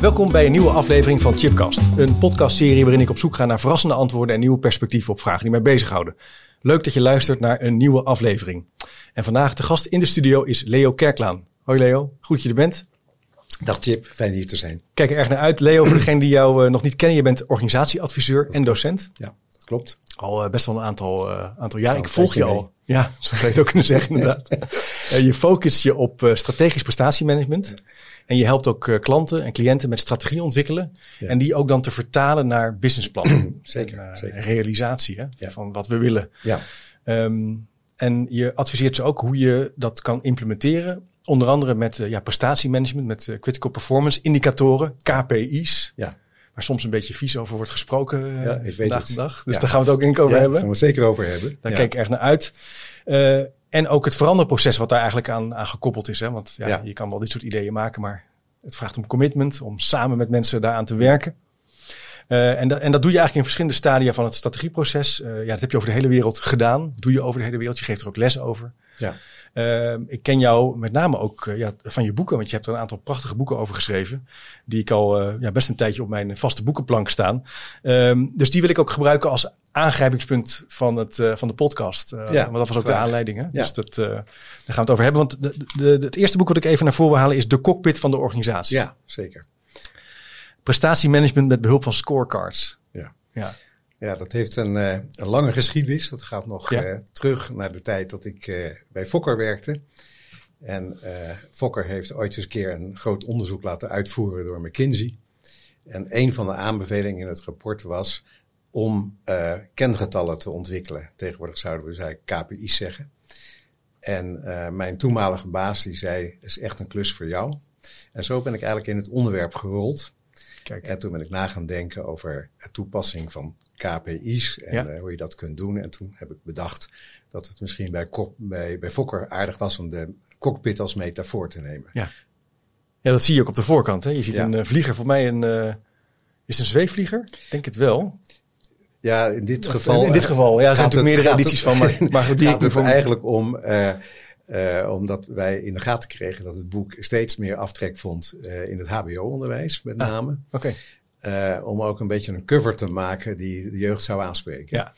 Welkom bij een nieuwe aflevering van Chipcast. Een podcastserie waarin ik op zoek ga naar verrassende antwoorden en nieuwe perspectieven op vragen die mij bezighouden. Leuk dat je luistert naar een nieuwe aflevering. En vandaag de gast in de studio is Leo Kerklaan. Hoi Leo, goed dat je er bent. Dag Chip, fijn hier te zijn. Kijk er erg naar uit. Leo, voor degenen die jou uh, nog niet kennen, je bent organisatieadviseur en docent. Ja, dat klopt. Al uh, best wel een aantal, uh, aantal jaar. Ik volg je mee. al. Ja, zo zou je het ook kunnen zeggen inderdaad. je focust je op strategisch prestatiemanagement. En je helpt ook uh, klanten en cliënten met strategie ontwikkelen. Ja. En die ook dan te vertalen naar businessplannen. zeker, en, uh, zeker. Realisatie hè, ja. van wat we willen. Ja. Um, en je adviseert ze ook hoe je dat kan implementeren. Onder andere met uh, ja, prestatiemanagement, met critical performance indicatoren, KPI's. Ja. Waar soms een beetje vies over wordt gesproken ja, ik vandaag weet de dag. Dus ja. daar gaan we het ook ik over ja, hebben. Daar gaan we het zeker over hebben. Daar kijk ik erg naar uit. Uh, en ook het veranderproces wat daar eigenlijk aan, aan gekoppeld is. Hè? Want ja, ja, je kan wel dit soort ideeën maken, maar het vraagt om commitment, om samen met mensen daaraan te werken. Uh, en, dat, en dat doe je eigenlijk in verschillende stadia van het strategieproces. Uh, ja, dat heb je over de hele wereld gedaan. Doe je over de hele wereld. Je geeft er ook les over. Ja. Uh, ik ken jou met name ook ja, van je boeken, want je hebt er een aantal prachtige boeken over geschreven. Die ik al ja, best een tijdje op mijn vaste boekenplank staan. Um, dus die wil ik ook gebruiken als aangrijpingspunt van, het, van de podcast. ja, want dat was ook graag. de aanleiding. Hè? Ja. Dus dat, daar gaan we het over hebben. Want de, de, de, het eerste boek wat ik even naar voren wil halen is De Cockpit van de Organisatie. Ja, zeker. Prestatiemanagement met behulp van scorecards. Ja. Ja. Ja, dat heeft een, uh, een lange geschiedenis. Dat gaat nog Ja. uh, terug naar de tijd dat ik uh, bij Fokker werkte. En Fokker heeft ooit eens een keer een groot onderzoek laten uitvoeren door McKinsey. En een van de aanbevelingen in het rapport was om kengetallen te ontwikkelen. Tegenwoordig zouden we zij KPI's zeggen. En mijn toenmalige baas die zei, is echt een klus voor jou. En zo ben ik eigenlijk in het onderwerp gerold. Kijk. En toen ben ik na gaan denken over de toepassing van KPI's en Ja. uh, hoe je dat kunt doen. En toen heb ik bedacht dat het misschien bij, kok, bij, bij Fokker aardig was om de cockpit als metafoor te nemen. Ja, dat zie je ook op de voorkant. Hè? Je ziet Ja. een uh, vlieger, voor mij een, uh, is het een zweefvlieger? Ik denk het wel. Ja, in dit geval. In dit geval, ja, er zijn natuurlijk meerdere edities van, maar, maar die gaat het eigenlijk om, eh, eh, omdat wij in de gaten kregen dat het boek steeds meer aftrek vond eh, in het HBO-onderwijs, met Ah. name. Oké, Eh, om ook een beetje een cover te maken die de jeugd zou aanspreken. ja.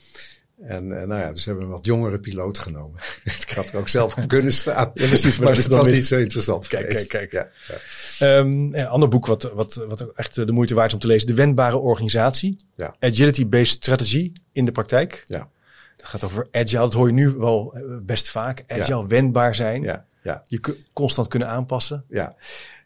En eh, nou ja, dus hebben we een wat jongere piloot genomen. ik had er ook zelf op kunnen staan. Ja, precies, maar dat het dan was niet zo interessant Kijk, geweest. kijk, kijk. Ja, ja. Ehm, een ander boek wat, wat, wat ook echt de moeite waard is om te lezen. De wendbare organisatie. Ja. Agility-based strategy in de praktijk. Ja. Dat gaat over agile. Dat hoor je nu wel eh, best vaak. Agile, wendbaar zijn. Ja, ja, Je constant kunnen aanpassen. ja.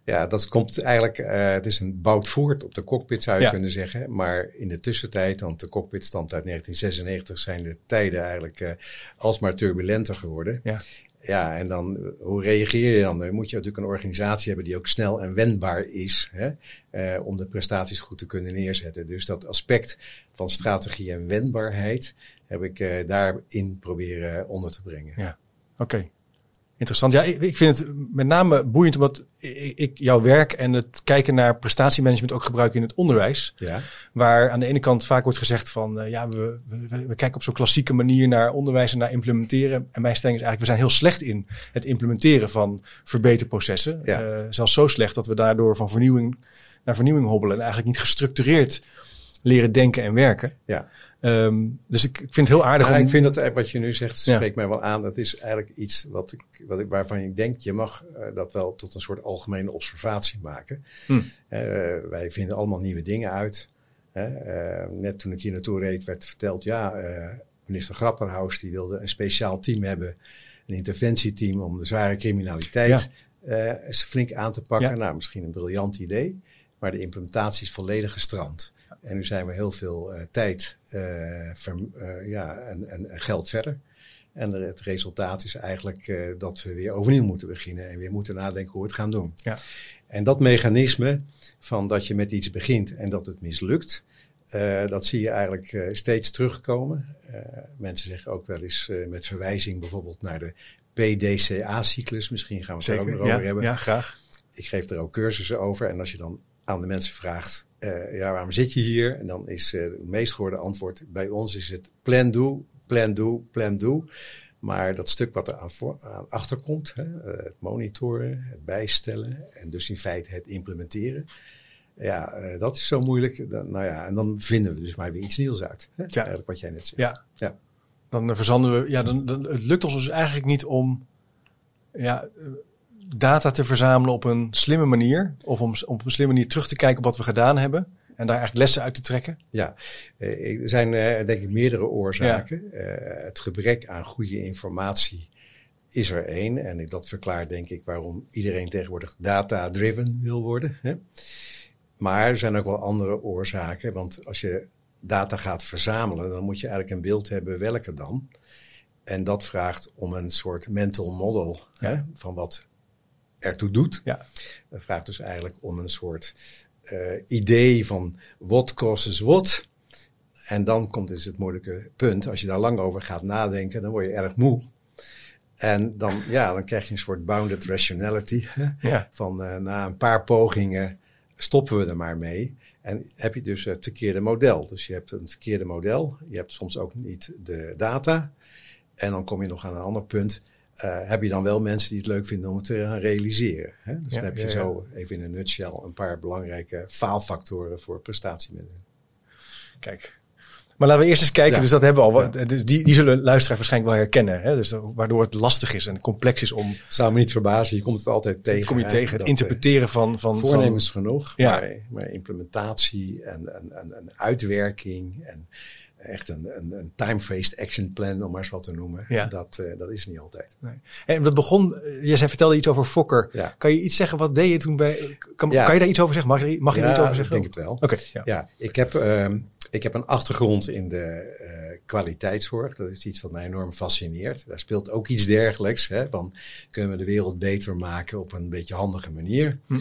Ja, dat komt eigenlijk, eh, het is een bouwt voort op de cockpit zou je Ja. kunnen zeggen. Maar in de tussentijd, want de cockpit stamt uit 1996, zijn de tijden eigenlijk eh, alsmaar turbulenter geworden. Ja. Ja, en dan, eh, hoe reageer je dan? Dan moet je natuurlijk een organisatie hebben die ook snel en wendbaar is, hè, eh, om de prestaties goed te kunnen neerzetten. Dus dat aspect van strategie en wendbaarheid heb ik eh, daarin proberen onder te brengen. Ja, oké. Interessant. Ja, ik, ik vind het met name boeiend omdat ik, jouw werk en het kijken naar prestatiemanagement ook gebruik in het onderwijs. Ja, Waar aan de ene kant vaak wordt gezegd van uh, ja, we, we, we, kijken op zo'n klassieke manier naar onderwijs en naar implementeren. En mijn stelling is eigenlijk, we zijn heel slecht in het implementeren van verbeterprocessen. Ja. Uh, zelfs zo slecht dat we daardoor van vernieuwing naar vernieuwing hobbelen en eigenlijk niet gestructureerd leren denken en werken. ja. Um, dus ik, ik vind het heel aardig ja, om... Ik vind dat eh, wat je nu zegt, Ja. spreekt mij wel aan. Dat is eigenlijk iets wat ik, wat ik, waarvan ik denk, je mag uh, dat wel tot een soort algemene observatie maken. Hm. Uh, wij vinden allemaal nieuwe dingen uit. Uh, net toen ik hier naartoe reed, werd verteld, ja, eh, minister Grapperhaus die wilde een speciaal team hebben, een interventieteam om de zware criminaliteit ja. flink aan te pakken. Nou, misschien een briljant idee, maar de implementatie is volledig gestrand. En nu zijn we heel veel uh, tijd ver, uh, ja, en, en, en, geld verder. En het resultaat is eigenlijk uh, dat we weer overnieuw moeten beginnen en weer moeten nadenken hoe we het gaan doen. Ja. En dat mechanisme van dat je met iets begint en dat het mislukt, uh, dat zie je eigenlijk uh, steeds terugkomen. mensen zeggen ook wel eens met verwijzing bijvoorbeeld naar de PDCA-cyclus. Misschien gaan we het er ook nog over hebben. Ja, graag. Ik geef er ook cursussen over. En als je dan aan de mensen vraagt, ja, waarom zit je hier? En dan is het meest gehoorde antwoord bij ons is het plan do, plan do, plan do. Maar dat stuk wat er aan, voor, aan achter komt, hè, eh, het monitoren, het bijstellen en dus in feite het implementeren. Ja, uh, dat is zo moeilijk. Dan, nou ja, en dan vinden we dus maar weer iets nieuws uit. Hè? Ja. Eigenlijk wat jij net zegt. Ja. ja. Dan verzanden we, ja, dan, dan, het lukt ons dus eigenlijk niet om ja, data te verzamelen op een slimme manier. Of om op een slimme manier terug te kijken op wat we gedaan hebben. En daar eigenlijk lessen uit te trekken? Ja, eh, er zijn eh, denk ik meerdere oorzaken. Eh, het gebrek aan goede informatie is er één. En dat verklaart denk ik waarom iedereen tegenwoordig data-driven wil worden. Hè? Maar er zijn ook wel andere oorzaken. Want als je data gaat verzamelen, dan moet je eigenlijk een beeld hebben welke dan. En dat vraagt om een soort mental model hè, van wat ertoe doet. Ja. Dat vraagt dus eigenlijk om een soort uh, idee van what causes what. En dan komt dus het moeilijke punt. Als je daar lang over gaat nadenken, dan word je erg moe. En dan, ja, dan krijg je een soort bounded rationality. Ja. Van uh, na een paar pogingen stoppen we er maar mee. En heb je dus het verkeerde model. Dus je hebt een verkeerde model. Je hebt soms ook niet de data. En dan kom je nog aan een ander punt. Uh, heb je dan wel mensen die het leuk vinden om het te gaan realiseren. Hè? Dus dan heb je ja, zo even in een nutshell een paar belangrijke faalfactoren voor prestatiemanagement. Kijk. Maar laten we eerst eens kijken, dus dat hebben we al. Dus die, die zullen luisteraars waarschijnlijk wel herkennen. Hè? Dus waardoor het lastig is en complex is om... Zou me niet verbazen, je komt het altijd tegen. Dat kom je tegen, het eh, interpreteren van... van voornemens van, genoeg, ja. maar, maar implementatie en, en, en, en uitwerking en echt een, een, een time-phased action plan, om maar eens wat te noemen. Ja. Dat, uh, dat is niet altijd. Nee. En dat begon, eh, je zei, vertelde iets over Fokker. Ja. Kan je iets zeggen, wat deed je toen bij, kan, kan je daar iets over zeggen? Mag je, mag je er iets over zeggen? ik denk het wel. Oké. ja. ja, ik heb, uh, ik heb een achtergrond in de uh, kwaliteitszorg. Dat is iets wat mij enorm fascineert. Daar speelt ook iets dergelijks. Hè, van, kunnen we de wereld beter maken op een beetje handige manier? Hm.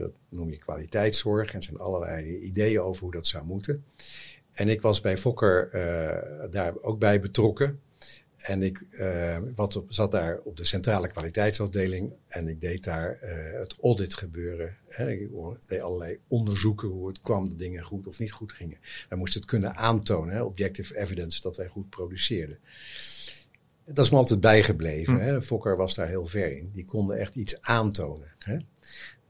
dat noem je kwaliteitszorg. En er zijn allerlei ideeën over hoe dat zou moeten. En ik was bij Fokker uh, daar ook bij betrokken. En ik uh, wat op, zat daar op de centrale kwaliteitsafdeling en ik deed daar uh, het audit gebeuren. Hè. Ik deed allerlei onderzoeken hoe het kwam dat dingen goed of niet goed gingen. Wij moesten het kunnen aantonen, hè, objective evidence, dat wij goed produceerden. Dat is me altijd bijgebleven. Hm. Hè. Fokker was daar heel ver in. Die konden echt iets aantonen. Hè.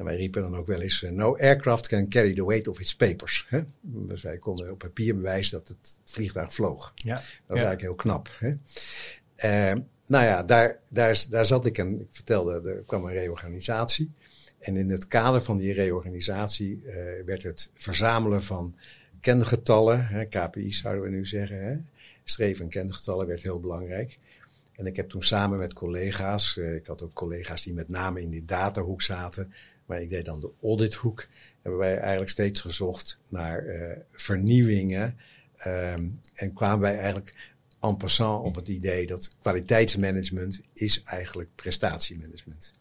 En wij riepen dan ook wel eens, uh, no aircraft can carry the weight of its papers. Hè? Dus wij konden op papier bewijzen dat het vliegtuig vloog. Ja. Dat was eigenlijk heel knap. Hè? Uh, nou ja, daar, daar, daar zat ik en ik vertelde, er kwam een reorganisatie. En in het kader van die reorganisatie uh, werd het verzamelen van kengetallen, hè, KPI's zouden we nu zeggen, hè, streven en kengetallen werd heel belangrijk. En ik heb toen samen met collega's, uh, ik had ook collega's die met name in die datahoek zaten, maar ik deed dan de audithoek, hebben wij eigenlijk steeds gezocht naar uh, vernieuwingen. Um, en kwamen wij eigenlijk en passant op het idee dat kwaliteitsmanagement is eigenlijk prestatiemanagement.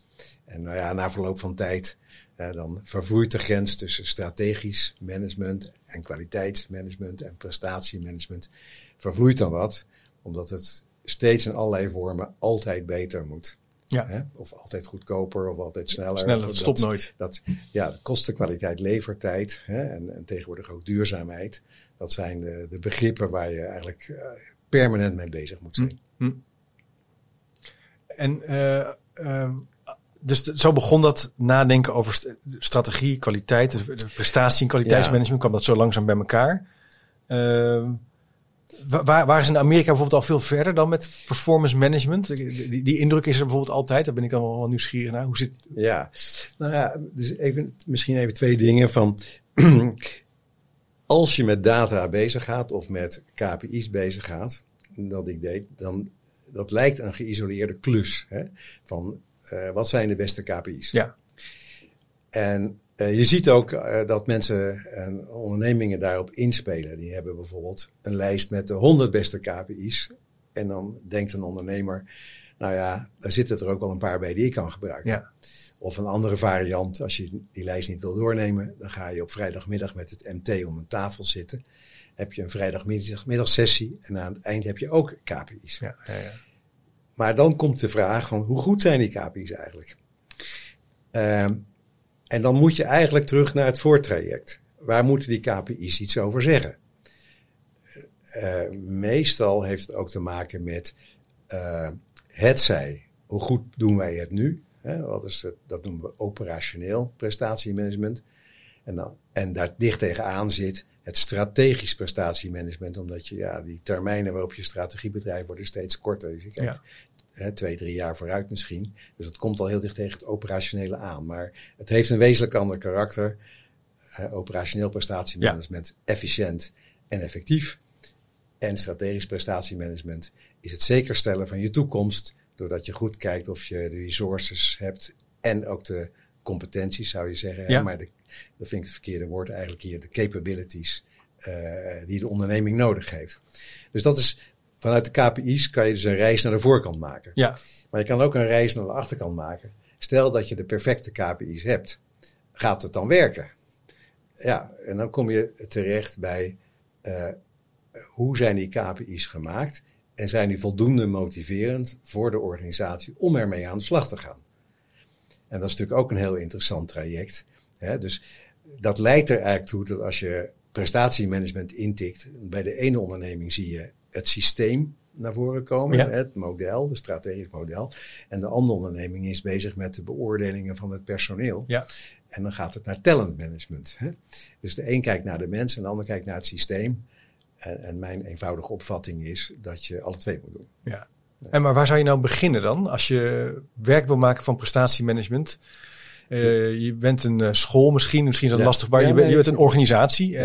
En nou ja, na verloop van tijd, uh, dan vervoert de grens tussen strategisch management en kwaliteitsmanagement en prestatiemanagement vervloeit dan wat, omdat het steeds in allerlei vormen altijd beter moet. Ja. Hè? Of altijd goedkoper of altijd sneller. Sneller, dat stopt nooit. Dat, ja, kostenkwaliteit, levertijd hè? En, en tegenwoordig ook duurzaamheid. Dat zijn de, de begrippen waar je eigenlijk uh, permanent mee bezig moet zijn. Hm. Hm. En uh, uh, dus zo begon dat nadenken over st strategie, kwaliteit, prestatie en kwaliteitsmanagement. Ja. kwam dat zo langzaam bij elkaar. Waar, waar is in Amerika bijvoorbeeld al veel verder dan met performance management? Die, die indruk is er bijvoorbeeld altijd. Daar ben ik dan wel nieuwsgierig naar. Hoe zit Ja, nou ja, dus even, misschien even twee dingen van... als je met data bezig gaat of met KPI's bezig gaat, dat ik deed, dan dat lijkt een geïsoleerde klus. Hè? Van uh, wat zijn de beste KPI's? Ja. En uh, je ziet ook uh, dat mensen en ondernemingen daarop inspelen. Die hebben bijvoorbeeld een lijst met de 100 beste KPI's. En dan denkt een ondernemer, nou ja, daar zitten er ook wel een paar bij die ik kan gebruiken. Ja. Of een andere variant, als je die lijst niet wil doornemen, dan ga je op vrijdagmiddag met het MT om een tafel zitten. Heb je een vrijdagmiddagsessie en aan het eind heb je ook KPI's. Ja, ja, ja. Maar dan komt de vraag van hoe goed zijn die KPI's eigenlijk? Ehm, en dan moet je eigenlijk terug naar het voortraject. Waar moeten die KPI's iets over zeggen? Uh, meestal heeft het ook te maken met uh, zij. Hoe goed doen wij het nu? Hè, wat is het, dat noemen we operationeel prestatiemanagement. En, dan, en daar dicht tegenaan zit het strategisch prestatiemanagement. Omdat je ja, die termijnen waarop je strategiebedrijf worden steeds korter. Dus je kijkt. Hè, twee, drie jaar vooruit misschien. Dus dat komt al heel dicht tegen het operationele aan. Maar het heeft een wezenlijk ander karakter. Uh, operationeel prestatiemanagement, ja. efficiënt en effectief. En strategisch prestatiemanagement is het zeker stellen van je toekomst. Doordat je goed kijkt of je de resources hebt en ook de competenties, zou je zeggen. Ja. Maar de, dat vind ik het verkeerde woord eigenlijk hier. De capabilities uh, die de onderneming nodig heeft. Dus dat is vanuit de KPI's kan je dus een reis naar de voorkant maken. Ja. Maar je kan ook een reis naar de achterkant maken. Stel dat je de perfecte KPI's hebt. Gaat het dan werken? Ja, en dan kom je terecht bij uh, hoe zijn die KPI's gemaakt en zijn die voldoende motiverend voor de organisatie om ermee aan de slag te gaan. En dat is natuurlijk ook een heel interessant traject. Hè? Dus dat leidt er eigenlijk toe dat als je prestatiemanagement intikt, bij de ene onderneming zie je het systeem naar voren komen, Ja. het model, het strategisch model. En de andere onderneming is bezig met de beoordelingen van het personeel. Ja. En dan gaat het naar talentmanagement. Hè? Dus de een kijkt naar de mens en de ander kijkt naar het systeem. En, en mijn eenvoudige opvatting is dat je alle twee moet doen. Ja. En maar waar zou je nou beginnen dan? Als je werk wil maken van prestatiemanagement. Uh, je bent een uh, school misschien, misschien is dat Ja. lastig, maar je, bent, je bent een organisatie. Uh,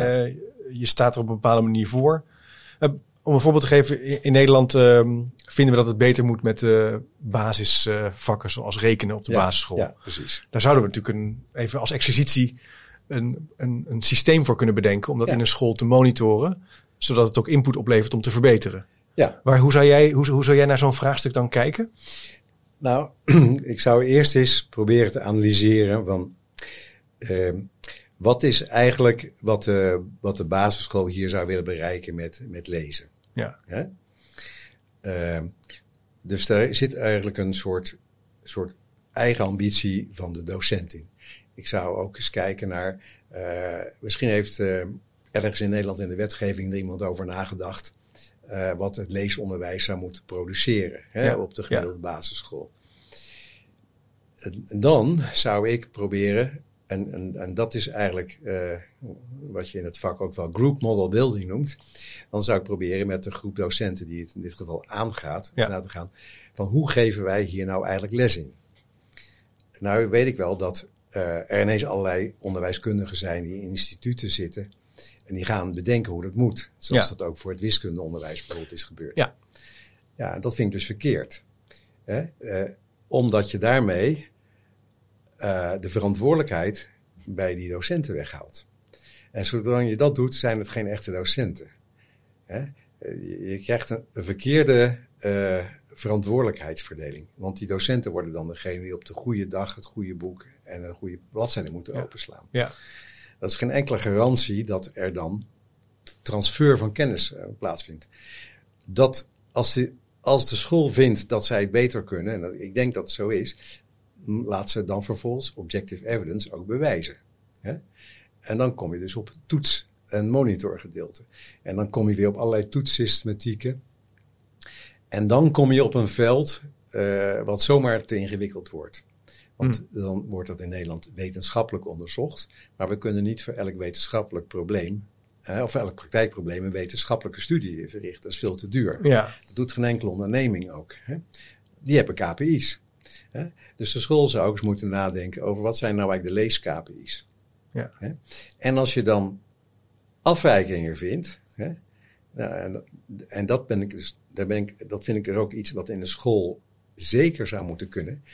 je staat er op een bepaalde manier voor. Uh, om een voorbeeld te geven, in, Nederland ehm, vinden we dat het beter moet met uh, basisvakken zoals rekenen op de Ja, basisschool. Ja, precies. Daar zouden we natuurlijk een, even als exercitie een, een, een systeem voor kunnen bedenken om dat Ja. in een school te monitoren, zodat het ook input oplevert om te verbeteren. Ja, Maar hoe zou jij, hoe, hoe zou jij naar zo'n vraagstuk dan kijken? nou, ik zou eerst eens proberen te analyseren van ehm, wat is eigenlijk wat de, wat de basisschool hier zou willen bereiken met, met lezen. Ja. Hè? Ehm, dus daar zit eigenlijk een soort, soort eigen ambitie van de docent in. Ik zou ook eens kijken naar, eh, misschien heeft eh, ergens in Nederland in de wetgeving er iemand over nagedacht. eh, wat het leesonderwijs zou moeten produceren hè, Ja, op de gemiddelde basisschool. En dan zou ik proberen, en, en, en dat is eigenlijk eh, wat je in het vak ook wel group model building noemt. Dan zou ik proberen met de groep docenten die het in dit geval aangaat, Ja. na te gaan van hoe geven wij hier nou eigenlijk les in? Nou weet ik wel dat eh, er ineens allerlei onderwijskundigen zijn die in instituten zitten en die gaan bedenken hoe dat moet. Zoals Ja. dat ook voor het wiskundeonderwijs bijvoorbeeld is gebeurd. Ja. Ja, dat vind ik dus verkeerd. Hè? Eh, omdat je daarmee eh, de verantwoordelijkheid bij die docenten weghaalt. En zodra je dat doet, zijn het geen echte docenten. Hè? Eh, Je, krijgt een, verkeerde eh, verantwoordelijkheidsverdeling. Want die docenten worden dan degene die op de goede dag het goede boek en een goede bladzijde moeten Ja. openslaan. Ja. Dat is geen enkele garantie dat er dan transfer van kennis plaatsvindt. Dat als de, als de school vindt dat zij het beter kunnen, en dat, ik denk dat het zo is, laat ze dan vervolgens objective evidence ook bewijzen. Hè? En dan kom je dus op het toets- en monitorgedeelte. En dan kom je weer op allerlei toetssystematieken. En dan kom je op een veld eh, wat zomaar te ingewikkeld wordt. Want dan wordt dat in Nederland wetenschappelijk onderzocht. Maar we kunnen niet voor elk wetenschappelijk probleem, of elk praktijkprobleem, een wetenschappelijke studie verrichten. Dat is veel te duur. Ja. Dat doet geen enkele onderneming ook. Hè? Die hebben KPI's. Hè? Dus de school zou ook eens moeten nadenken over wat zijn nou eigenlijk de lees-KPI's. Ja. Hè? En als je dan afwijkingen vindt, hè? Nou, en, en dat, ben ik dus, daar ben ik, dat vind ik er ook iets wat in de school zeker zou moeten kunnen.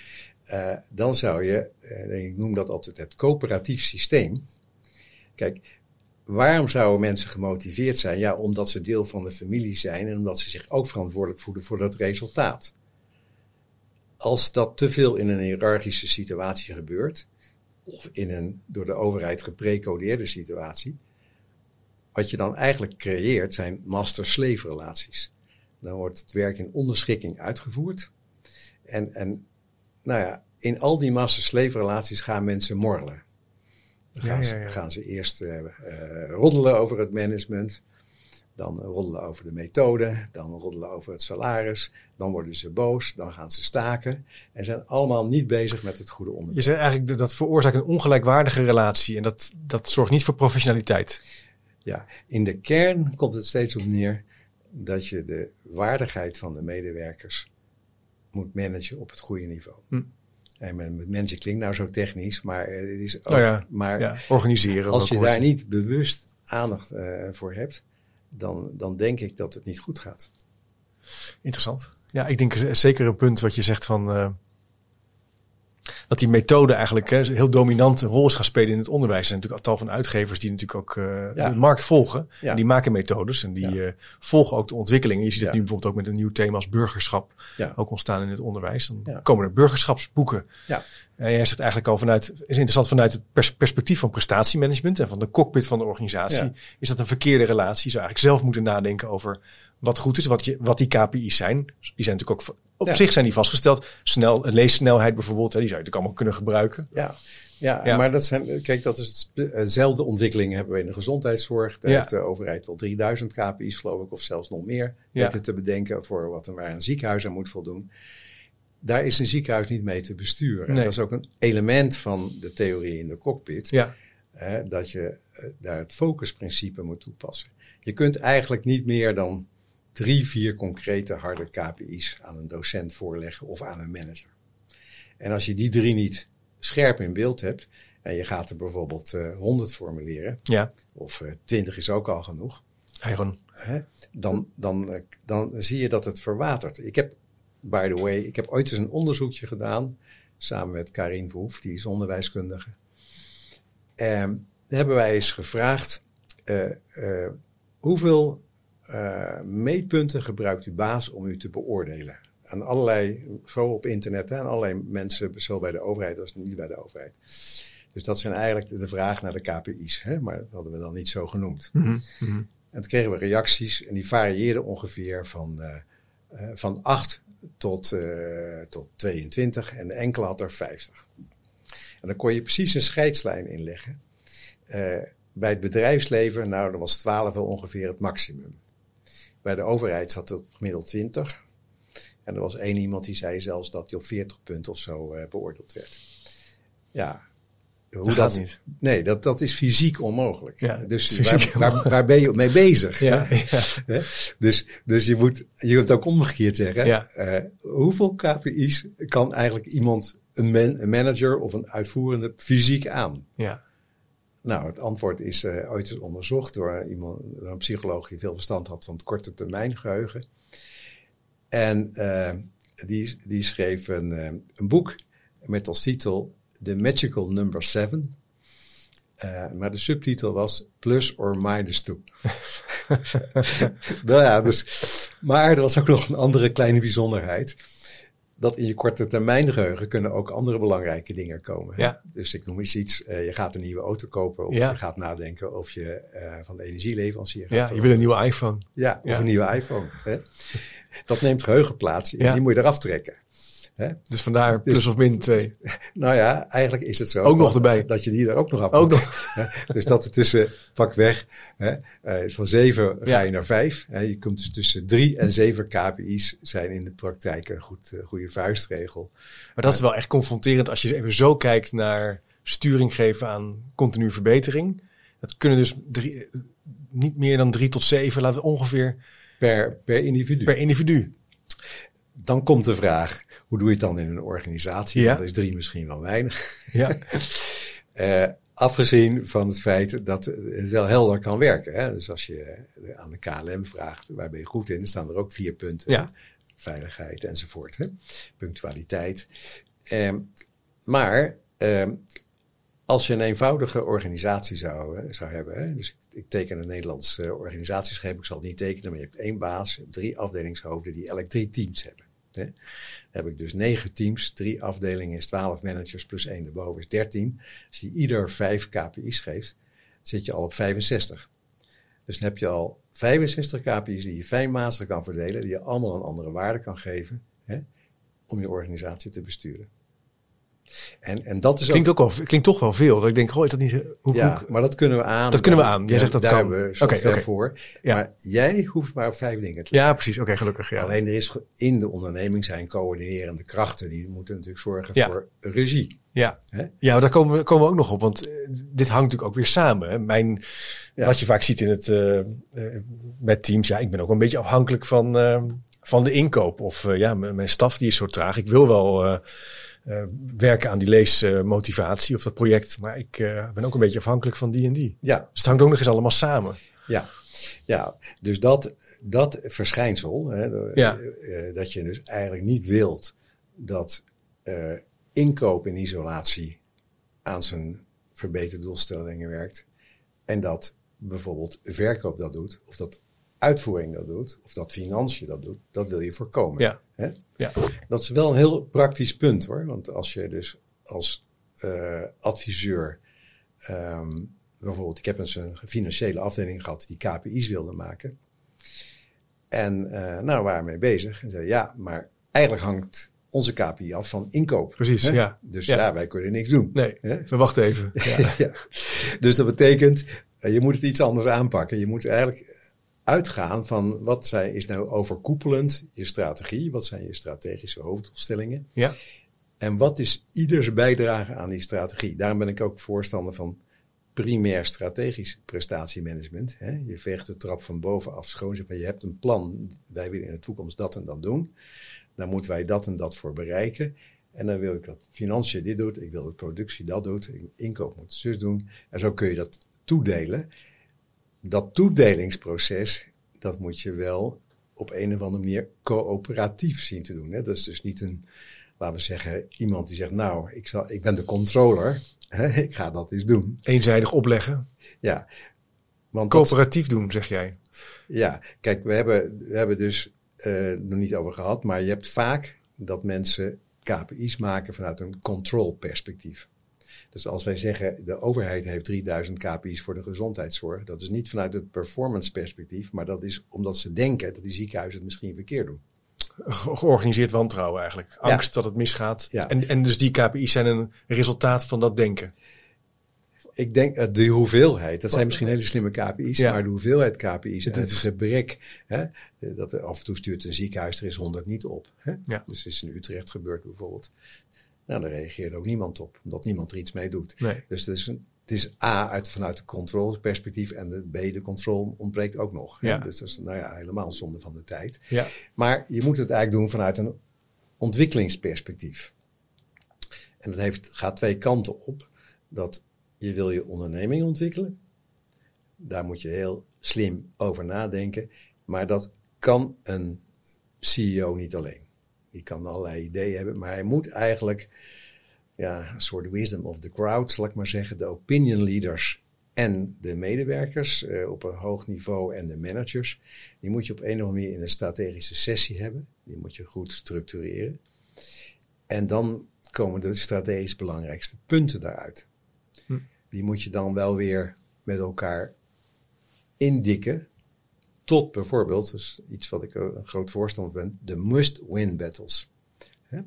Uh, dan zou je, uh, ik noem dat altijd het coöperatief systeem. Kijk, waarom zouden mensen gemotiveerd zijn? Ja, omdat ze deel van de familie zijn en omdat ze zich ook verantwoordelijk voelen voor dat resultaat. Als dat te veel in een hiërarchische situatie gebeurt, of in een door de overheid geprecodeerde situatie, wat je dan eigenlijk creëert zijn master-slave relaties. Dan wordt het werk in onderschikking uitgevoerd. En, en nou ja, in al die master-slave relaties gaan mensen morrelen. Dan gaan, Ze, gaan ze eerst uh, roddelen over het management. Dan roddelen over de methode. Dan roddelen over het salaris. Dan worden ze boos. Dan gaan ze staken. En zijn allemaal niet bezig met het goede onderwerp. Je zegt eigenlijk dat veroorzaakt een ongelijkwaardige relatie. En dat, dat zorgt niet voor professionaliteit. Ja, in de kern komt het steeds op neer dat je de waardigheid van de medewerkers moet managen op het goede niveau. Hm. En met mensen klinkt nou zo technisch, maar het is ook, nou ja, maar ja, organiseren. Als je daar niet bewust aandacht uh, voor hebt, dan, dan denk ik dat het niet goed gaat. Interessant. Ja, ik denk zeker een punt wat je zegt van uh, dat die methode eigenlijk hè, heel dominante rol is gaan spelen in het onderwijs. Er zijn natuurlijk een tal van uitgevers die natuurlijk ook uh, de markt volgen. Ja. En die maken methodes en die uh, volgen ook de ontwikkelingen. Je ziet het nu bijvoorbeeld ook met een nieuw thema als burgerschap ook ontstaan in het onderwijs. Dan komen er burgerschapsboeken. Ja. En jij zegt eigenlijk al vanuit, is interessant vanuit het pers perspectief van prestatiemanagement en van de cockpit van de organisatie. Is dat een verkeerde relatie? Je zou eigenlijk zelf moeten nadenken over wat goed is, wat, je, wat die KPI's zijn. Die zijn natuurlijk ook op zich zijn die vastgesteld. Snel, leessnelheid bijvoorbeeld, hè, die zou je natuurlijk allemaal kunnen gebruiken. Ja. Ja, maar dat zijn, kijk, dat is hetzelfde ontwikkeling hebben we in de gezondheidszorg. Daar heeft de overheid wel 3000 KPI's, geloof ik, of zelfs nog meer ja. te bedenken voor wat waar een ziekenhuis aan moet voldoen. Daar is een ziekenhuis niet mee te besturen. Nee. Dat is ook een element van de theorie in de cockpit. Ja. Hè, dat je uh, daar het focusprincipe moet toepassen. Je kunt eigenlijk niet meer dan drie, vier concrete harde KPI's aan een docent voorleggen of aan een manager. En als je die drie niet scherp in beeld hebt en je gaat er bijvoorbeeld uh, eh, 100 formuleren, ja. of uh, eh, 20 is ook al genoeg, Eigen. Hè, dan, dan, uh, dan zie je dat het verwatert. Ik heb, by the way, ik heb ooit eens een onderzoekje gedaan samen met Karin Verhoef, die is onderwijskundige. En hebben wij eens gevraagd hoeveel uh, meetpunten gebruikt uw baas om u te beoordelen. Aan allerlei, zo op internet, hè, aan allerlei mensen, zowel bij de overheid als niet bij de overheid. Dus dat zijn eigenlijk de vraag naar de KPI's, hè, maar dat hadden we dan niet zo genoemd. Mm -hmm. En toen kregen we reacties en die varieerden ongeveer van, uh, uh, van 8 tot, tot 22 en de enkele had er 50. En dan kon je precies een scheidslijn inleggen. bij het bedrijfsleven, nou, dan was 12 wel ongeveer het maximum. Bij de overheid zat het gemiddeld 20. En er was één iemand die zei zelfs dat hij op 40 punten of zo uh, beoordeeld werd. Ja, hoe dat, dat niet. Nee, dat, dat is fysiek onmogelijk. Ja, dus fysiek waar, waar, waar, ben je mee bezig? Ja, ja. Dus, dus je moet je kunt ook omgekeerd zeggen. Ja. Uh, hoeveel KPI's kan eigenlijk iemand, een, man, een manager of een uitvoerende fysiek aan? Ja. Nou, het antwoord is uh, ooit eens onderzocht door, iemand, een psycholoog die veel verstand had van het korte termijn geheugen. En uh, die, die schreef een, uh, een boek met als titel The Magical Number 7. maar de subtitel was Plus or Minus 2. nou ja, dus, maar er was ook nog een andere kleine bijzonderheid dat in je korte termijn geheugen kunnen ook andere belangrijke dingen komen. Ja. Dus ik noem eens iets, uh, je gaat een nieuwe auto kopen of ja. je gaat nadenken of je uh, van de energieleverancier gaat. Ja, je wil een nieuwe iPhone. Ja, of een nieuwe iPhone. Hè? Dat neemt geheugen plaats en die moet je eraf trekken. Hè? Dus vandaar dus- plus of min 2. Nou ja, eigenlijk is het zo. Ook nog erbij. Dat je die er ook nog af ook nog. Dus dat er tussen, pak weg, hè, uh, van 7 ja. ga je naar 5. Je komt dus tussen 3 en 7 KPI's zijn in de praktijk een goed, uh, goede vuistregel. Maar dat is wel echt confronterend als je even zo kijkt naar sturing geven aan continue verbetering. Dat kunnen dus drie, niet meer dan 3 tot 7, laten we ongeveer. Per, per individu. Per individu dan komt de vraag, hoe doe je het dan in een organisatie? Ja. Dat is drie misschien wel weinig. Ja. uh, afgezien van het feit dat het wel helder kan werken. Hè? Dus als je aan de KLM vraagt, waar ben je goed in? Dan staan er ook vier punten. Ja. Veiligheid enzovoort. Hè? Punctualiteit. Uh, maar uh, als je een eenvoudige organisatie zou, eh, zou hebben, hè, dus ik, teken een Nederlands uh, organisatieschema, ik zal het niet tekenen, maar je hebt één baas, drie afdelingshoofden die elk drie teams hebben. Hè. Dan heb ik dus negen teams, drie afdelingen is twaalf managers plus één erboven is dertien. Als je ieder vijf KPI's geeft, zit je al op 65. Dus dan heb je al 65 KPI's die je fijnmazig kan verdelen, die je allemaal een andere waarde kan geven hè, om je organisatie te besturen. En, en dat is klinkt, ook, wel, klinkt toch wel veel. Dat ik denk, goh, is dat niet... Hoe, ja, maar dat kunnen we aan. Dat kunnen we aan. Jij zegt dat daar kan. hebben we oké. voor. Ja. Maar jij hoeft maar op vijf dingen te Ja, precies. Oké, gelukkig. Ja. Alleen er is in de onderneming zijn coördinerende krachten. Die moeten natuurlijk zorgen Ja. voor regie. Ja, ja daar komen we, komen we ook nog op. Want eh, dit hangt natuurlijk ook weer samen. Hè. Mijn. Wat je vaak ziet in het, eh, eh, met teams. Ja, ik ben ook een beetje afhankelijk van, eh, van de inkoop. Of eh, ja, mijn staf die is zo traag. Ik wil wel eh, werken aan die leesmotivatie of dat project. Maar ik eh, ben ook een beetje afhankelijk van die en die. Ja, Dus het hangt ook nog eens allemaal samen. ja. ja. dus dat, dat verschijnsel, hè, Ja. eh, dat je dus eigenlijk niet wilt dat inkoop in isolatie aan zijn verbeterde doelstellingen werkt. En dat bijvoorbeeld verkoop dat doet, of dat uitvoering dat doet, of dat financiën dat doet, dat wil je voorkomen. Ja. Hè? Ja. Dat is wel een heel praktisch punt hoor. Want als je dus als eh, adviseur, ehm, bijvoorbeeld, ik heb eens een financiële afdeling gehad die KPI's wilde maken. En eh, nou, we waren mee bezig. En zei ja, maar eigenlijk hangt onze KPI af van inkoop. Precies, hè? ja. Dus Ja. wij kunnen niks doen. Nee, Hè? we wachten even. Ja. Ja. Dus dat betekent, eh, je moet het iets anders aanpakken. Je moet eigenlijk uitgaan van wat zij, is nou overkoepelend je strategie? Wat zijn je strategische hoofddoelstellingen? ja. En wat is ieders bijdrage aan die strategie? Daarom ben ik ook voorstander van primair strategisch prestatiemanagement. Hè? Je veegt de trap van bovenaf schoon. Maar, je hebt een plan. Wij willen in de toekomst dat en dat doen. Dan moeten wij dat en dat voor bereiken. En dan wil ik dat financiën dit doet. Ik wil dat productie dat doet. Inkoop moet zus doen. En zo kun je dat toedelen. Dat toedelingsproces, dat moet je wel op een of andere manier coöperatief zien te doen. Hè? Dat is dus niet een, laten we zeggen, iemand die zegt, nou, ik, zal, ik ben de controller. Hè? Ik ga dat eens doen. Eenzijdig opleggen. Ja. Want dat- Coöperatief doen, zeg jij. ja, kijk, we hebben, we hebben dus eh nog niet over gehad, maar je hebt vaak dat mensen KPI's maken vanuit een control perspectief. Dus als wij zeggen, de overheid heeft 3000 KPI's voor de gezondheidszorg, dat is niet vanuit het performance perspectief, maar dat is omdat ze denken dat die ziekenhuizen het misschien verkeerd doen. Ge- georganiseerd wantrouwen eigenlijk. Angst dat het misgaat. Ja. En, en dus die KPI's zijn een resultaat van dat denken. Ik denk uh, de hoeveelheid, dat zijn misschien hele slimme KPI's, Ja. maar de hoeveelheid KPI's, en Het het is een brek. Hè, dat er af en toe stuurt een ziekenhuis er is 100 niet op. Hè? Ja. Dus is in Utrecht gebeurd bijvoorbeeld. Nou, daar reageert ook niemand op, omdat niemand er iets mee doet. Nee. Dus het is, een, het is A, uit, vanuit de controleperspectief en de B, de controle ontbreekt ook nog. Ja. Dus dat is nou ja, helemaal zonde van de tijd. Ja. Maar je moet het eigenlijk doen vanuit een ontwikkelingsperspectief. En dat heeft, gaat twee kanten op. Dat je wil je onderneming ontwikkelen. Daar moet je heel slim over nadenken. Maar dat kan een CEO niet alleen. Die kan allerlei ideeën hebben, maar hij moet eigenlijk ja, een soort wisdom of the crowd, zal ik maar zeggen. De opinion leaders en de medewerkers eh, op een hoog niveau en de managers. Die moet je op een of andere manier in een strategische sessie hebben. Die moet je goed structureren. En dan komen de strategisch belangrijkste punten daaruit. Hm. Die moet je dan wel weer met elkaar indikken. Tot bijvoorbeeld, dus iets wat ik een groot voorstander ben, de must-win battles. Hè?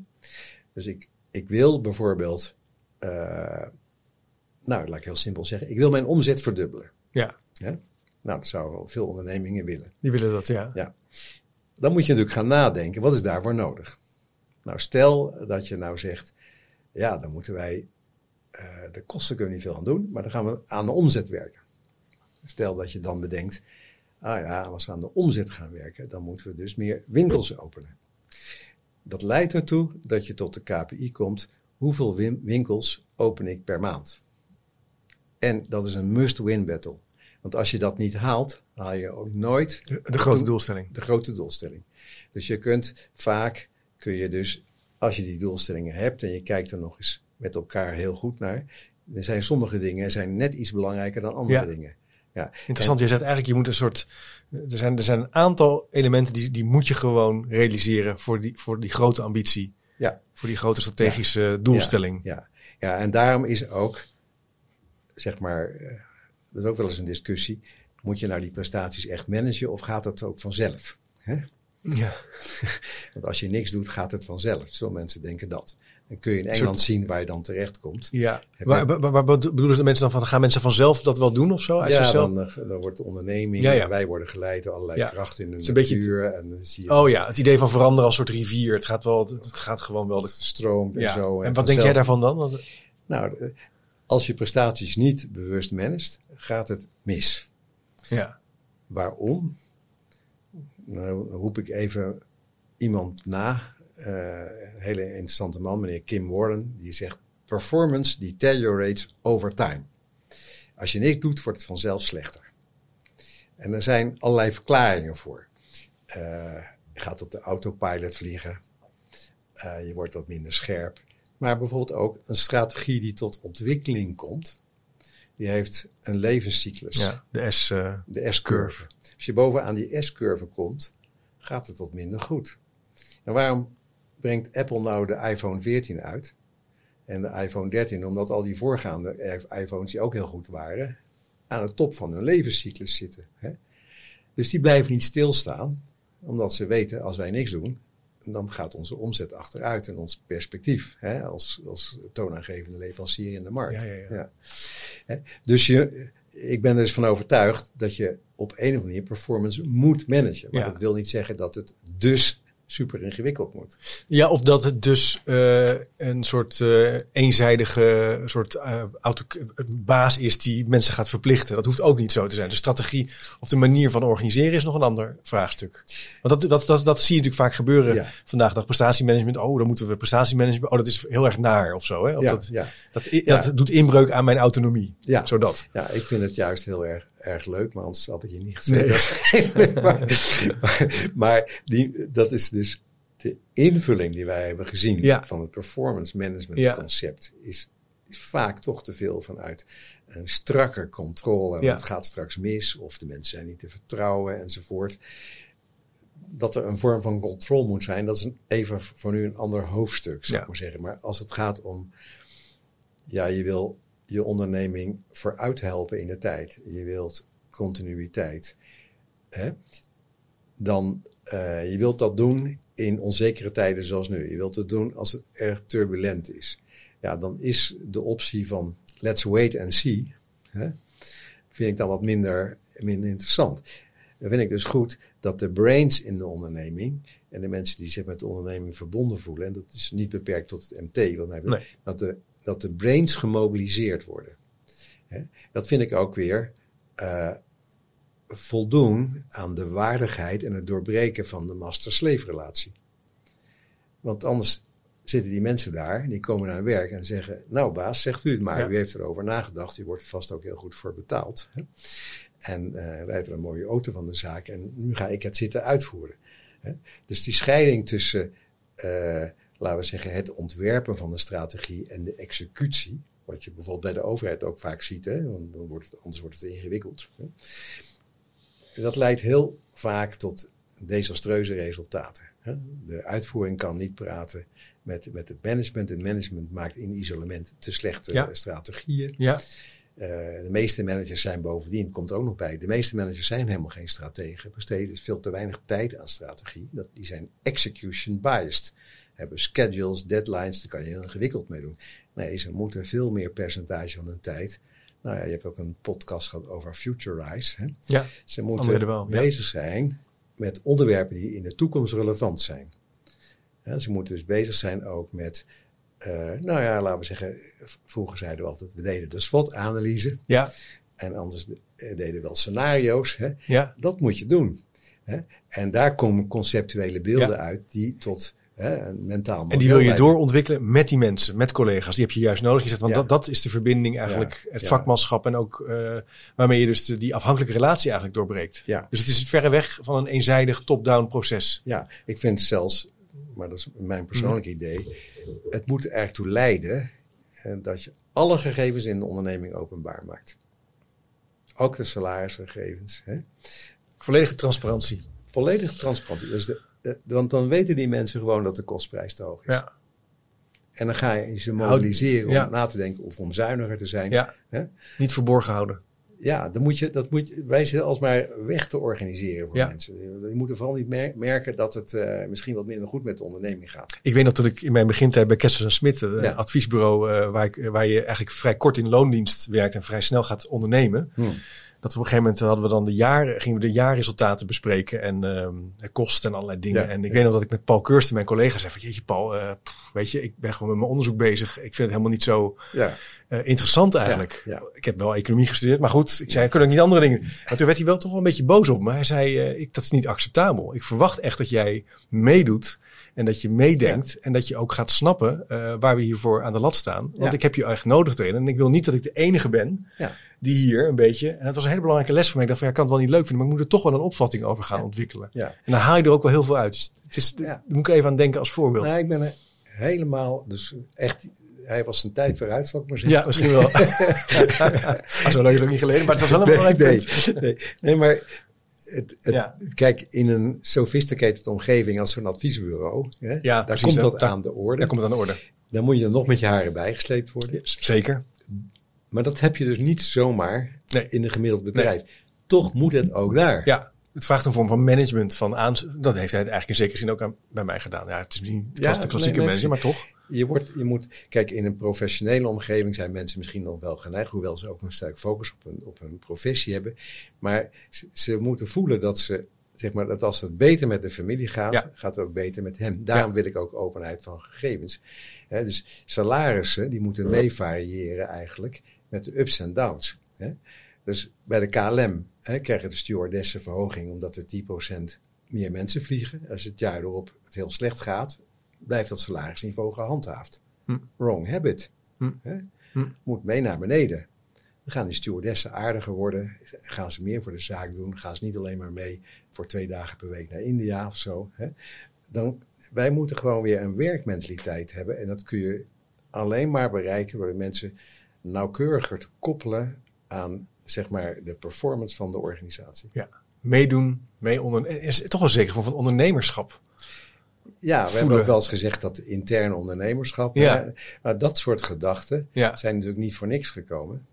Dus ik, ik wil bijvoorbeeld, uh, nou laat ik heel simpel zeggen, ik wil mijn omzet verdubbelen. Ja. Hè? Nou, dat zouden veel ondernemingen willen. Die willen dat, ja. Ja. Dan moet je natuurlijk gaan nadenken, wat is daarvoor nodig? Nou, stel dat je nou zegt, ja, dan moeten wij, uh, de kosten kunnen we niet veel aan doen, maar dan gaan we aan de omzet werken. Stel dat je dan bedenkt, ah ja, als we aan de omzet gaan werken, dan moeten we dus meer winkels openen. Dat leidt ertoe dat je tot de KPI komt, hoeveel win winkels open ik per maand? En dat is een must-win battle. Want als je dat niet haalt, haal je ook nooit de, de grote doelstelling. De grote doelstelling. Dus je kunt vaak, kun je dus, als je die doelstellingen hebt en je kijkt er nog eens met elkaar heel goed naar, er zijn sommige dingen zijn net iets belangrijker dan andere Ja. dingen. Ja, Interessant, je zegt eigenlijk, je moet een soort. Er zijn, er zijn een aantal elementen die, die moet je gewoon realiseren voor die, voor die grote ambitie. Ja. Voor die grote strategische doelstelling. Ja, ja, en daarom is ook, zeg maar, eh, dat is ook wel eens een discussie. Moet je nou die prestaties echt managen of gaat het ook vanzelf? Hè? Ja. Want als je niks doet, gaat het vanzelf. Veel mensen denken dat. Dan kun je in Engeland zien waar je dan terecht komt. ja. Waar, waar, waar bedoelen de mensen dan van? Gaan mensen vanzelf dat wel doen of zo? Uit Ja, dan, eh, dan wordt de onderneming, Ja, ja. wij worden geleid door allerlei krachten in de beetje natuur. en dan zie je Oh ja, het idee van veranderen als soort rivier. Het gaat, wel, het gaat gewoon wel. het stroomt en zo. en wat denk jij daarvan dan? Want- Nou, eh, als je prestaties niet bewust managt, gaat het mis. Ja. Waarom? Nou roep ik even iemand na. Eh, een hele interessante man, meneer Kim Warren. Die zegt, performance deteriorates over time. Als je niks doet, wordt het vanzelf slechter. En er zijn allerlei verklaringen voor. Eh, je gaat op de autopilot vliegen. Eh, je wordt wat minder scherp. Maar bijvoorbeeld ook een strategie die tot ontwikkeling komt. Die heeft een levenscyclus ja, de S. de S-curve. Als je bovenaan die S-curve komt, gaat het wat minder goed. En waarom brengt Apple nou de iPhone 14 uit en de iPhone 13? Omdat al die voorgaande iPhones, die ook heel goed waren, aan de top van hun levenscyclus zitten. Hè? Dus die blijven niet stilstaan, omdat ze weten, als wij niks doen, dan gaat onze omzet achteruit en ons perspectief hè, als, als toonaangevende leverancier in de markt. Ja, ja, ja. Hè, Dus je, ik ben er dus van overtuigd dat je op een of andere manier performance moet managen. Maar dat wil niet zeggen dat het dus super ingewikkeld moet. Ja, of dat het dus eh, een soort eh, eenzijdige soort eh, auto baas is die mensen gaat verplichten. Dat hoeft ook niet zo te zijn. De strategie of de manier van organiseren is nog een ander vraagstuk. Want dat, dat, dat, dat zie je natuurlijk vaak gebeuren Ja. vandaag dag. Prestatiemanagement, oh, dan moeten we prestatiemanagement. Oh, dat is heel erg naar of zo. Hè? Of ja, dat, ja. dat, Ja. dat doet inbreuk aan mijn autonomie. Ja. Zodat. ja, ik vind het juist heel erg, erg leuk, maar anders had ik je niet gezegd. waarschijnlijk. maar maar, maar die, dat is dus de invulling die wij hebben gezien Ja. van het performance management Ja. concept. Is, is vaak toch te veel vanuit een strakker controle. Ja. Het gaat straks mis of de mensen zijn niet te vertrouwen enzovoort. Dat er een vorm van controle moet zijn, dat is een, even voor nu een ander hoofdstuk, zou ik maar zeggen. Maar als het gaat om, ja, je wil je onderneming vooruit helpen in de tijd. Je wilt continuïteit. Hè? Dan, eh, je wilt dat doen in onzekere tijden zoals nu. Je wilt het doen als het erg turbulent is. Ja, dan is de optie van let's wait and see, hè, vind ik dan wat minder, minder interessant. Dan vind ik dus goed dat de brains in de onderneming en de mensen die zich met de onderneming verbonden voelen, en dat is niet beperkt tot het MT, want Nee. dat, de, dat de brains gemobiliseerd worden. Hè? Dat vind ik ook weer eh, voldoen aan de waardigheid en het doorbreken van de master-slave relatie. Want anders zitten die mensen daar, die komen naar werk en zeggen: Nou, baas, zegt u het maar. Ja. U heeft erover nagedacht, u wordt er vast ook heel goed voor betaald. Hè? En eh rijdt er een mooie auto van de zaak en nu ga ik het zitten uitvoeren. Hè? Dus die scheiding tussen, eh, laten we zeggen, het ontwerpen van een strategie en de executie, wat je bijvoorbeeld bij de overheid ook vaak ziet, hè? want dan wordt het, anders wordt het ingewikkeld. Hè? Dat leidt heel vaak tot desastreuze resultaten. Hè? De uitvoering kan niet praten met, met het management. Het management maakt in isolement te slechte Ja. strategieën. Ja, Eh, de meeste managers zijn bovendien, komt ook nog bij, de meeste managers zijn helemaal geen strategen. Besteden veel te weinig tijd aan strategie. Dat, die zijn execution biased. Hebben schedules, deadlines, daar kan je heel ingewikkeld mee doen. Nee, ze moeten veel meer percentage van hun tijd. Nou ja, je hebt ook een podcast gehad over Futurize. Hè? ja. Ze moeten ja. bezig zijn met onderwerpen die in de toekomst relevant zijn. Ja, ze moeten dus bezig zijn ook met, eh, nou ja, laten we zeggen, vroeger zeiden we altijd, we deden de SWOT-analyse ja, en anders de- eh, deden we wel scenario's. Hè. ja. Dat moet je doen. Hè. En daar komen conceptuele beelden Ja. uit die tot hè, mentaal En die wil je doorontwikkelen met die mensen, met collega's. Die heb je juist nodig. Je zegt, want Ja. dat, dat is de verbinding eigenlijk, Ja, het vakmanschap en ook eh, waarmee je dus de, die afhankelijke relatie eigenlijk doorbreekt. Ja. Dus het is verre weg van een eenzijdig top-down proces. Ja, ik vind zelfs, maar dat is mijn persoonlijk Mhm. idee, het moet er eigenlijk toe leiden eh, dat je alle gegevens in de onderneming openbaar maakt. Ook de salarisgegevens. Hè? Volledige transparantie. Volledig transparant. Dus de, de- want dan weten die mensen gewoon dat de kostprijs te hoog is. Ja. En dan ga je ze mobiliseren ja. om na te denken of om zuiniger te zijn. Ja. Hè? Niet verborgen houden. Ja, dan moet je, dat moet je, wij zitten alsmaar weg te organiseren voor Ja. mensen. Je moet vooral niet mer- merken dat het eh, misschien wat minder goed met de onderneming gaat. Ik weet nog dat ik in mijn begintijd bij Kessels en Smit, een Ja. adviesbureau eh, waar, ik, waar je eigenlijk vrij kort in loondienst werkt en vrij snel gaat ondernemen. Dat we op een gegeven moment hadden we dan de jaar, gingen we de jaarresultaten bespreken en ehm, de kosten en allerlei dingen. Ja. En ik weet nog dat ik met Paul Keursten, mijn collega, zei van jeetje Paul, pff, weet je, ik ben gewoon met mijn onderzoek bezig. Ik vind het helemaal niet zo Ja, eh, interessant eigenlijk. Ik heb wel economie gestudeerd, maar goed, ik zei, kunnen ook niet andere dingen. Maar toen werd hij wel toch wel een beetje boos op me. Hij zei, eh, ik, dat is niet acceptabel. Ik verwacht echt dat jij meedoet en dat je meedenkt en dat je ook gaat snappen waar we hiervoor aan de lat staan. Want ik heb je echt nodig erin en ik wil niet dat ik de enige ben ja. Die hier een beetje, en dat was een hele belangrijke les voor mij. Ik dacht van, ja, ik kan het wel niet leuk vinden, maar ik moet er toch wel een opvatting over gaan ontwikkelen. ja. En dan haal je er ook wel heel veel uit. Dus het is, Ja. Daar moet ik even aan denken als voorbeeld. Nou, ik ben er helemaal, dus echt, hij was een tijd vooruit, zal ik maar zeggen. ja, misschien wel. Ah, zo lang is het ook niet geleden, maar het was wel een belangrijk nee, punt. nee, nee, maar het, het- Ja. kijk, in een sophisticated omgeving als zo'n adviesbureau, hè, Ja, daar precies, komt dat aan de orde. Daar komt het aan de orde. Dan moet je nog met je haren bijgesleept worden. Zeker. Maar dat heb je dus niet zomaar Nee. in een gemiddeld bedrijf. Toch moet het ook daar. Ja, het vraagt een vorm van management. Van aan, dat heeft hij eigenlijk in zekere zin ook aan, bij mij gedaan. Ja, het is niet het Ja, de klassieke nee, manager, maar toch. Je, wordt, je moet, kijk, in een professionele omgeving zijn mensen misschien nog wel geneigd, hoewel ze ook een sterk focus op hun, op hun professie hebben. Maar ze, ze moeten voelen dat ze, zeg maar, dat als het beter met de familie gaat, Ja. gaat het ook beter met hem. Daarom Ja. wil ik ook openheid van gegevens. Dus salarissen, die moeten mee variëren eigenlijk met de ups en downs. Hè. Dus bij de KLM hè, krijgen de stewardessen verhoging omdat er 10% meer mensen vliegen. Als het jaar erop het heel slecht gaat, blijft dat salarisniveau gehandhaafd. Hm. Wrong habit. Hm. Hè? Hm. Moet mee naar beneden. Dan gaan die stewardessen aardiger worden. Gaan ze meer voor de zaak doen. Gaan ze niet alleen maar mee voor twee dagen per week naar India of zo. Hè? Dan, wij moeten gewoon weer een werkmentaliteit hebben. En dat kun je alleen maar bereiken door de mensen nauwkeuriger te koppelen aan zeg maar, de performance van de organisatie. Ja. Meedoen, mee onder, is toch wel zeker van, van ondernemerschap. Ja, we Voelen. hebben ook wel eens gezegd dat intern ondernemerschap. Ja. maar dat soort gedachten Ja. zijn natuurlijk niet voor niks gekomen.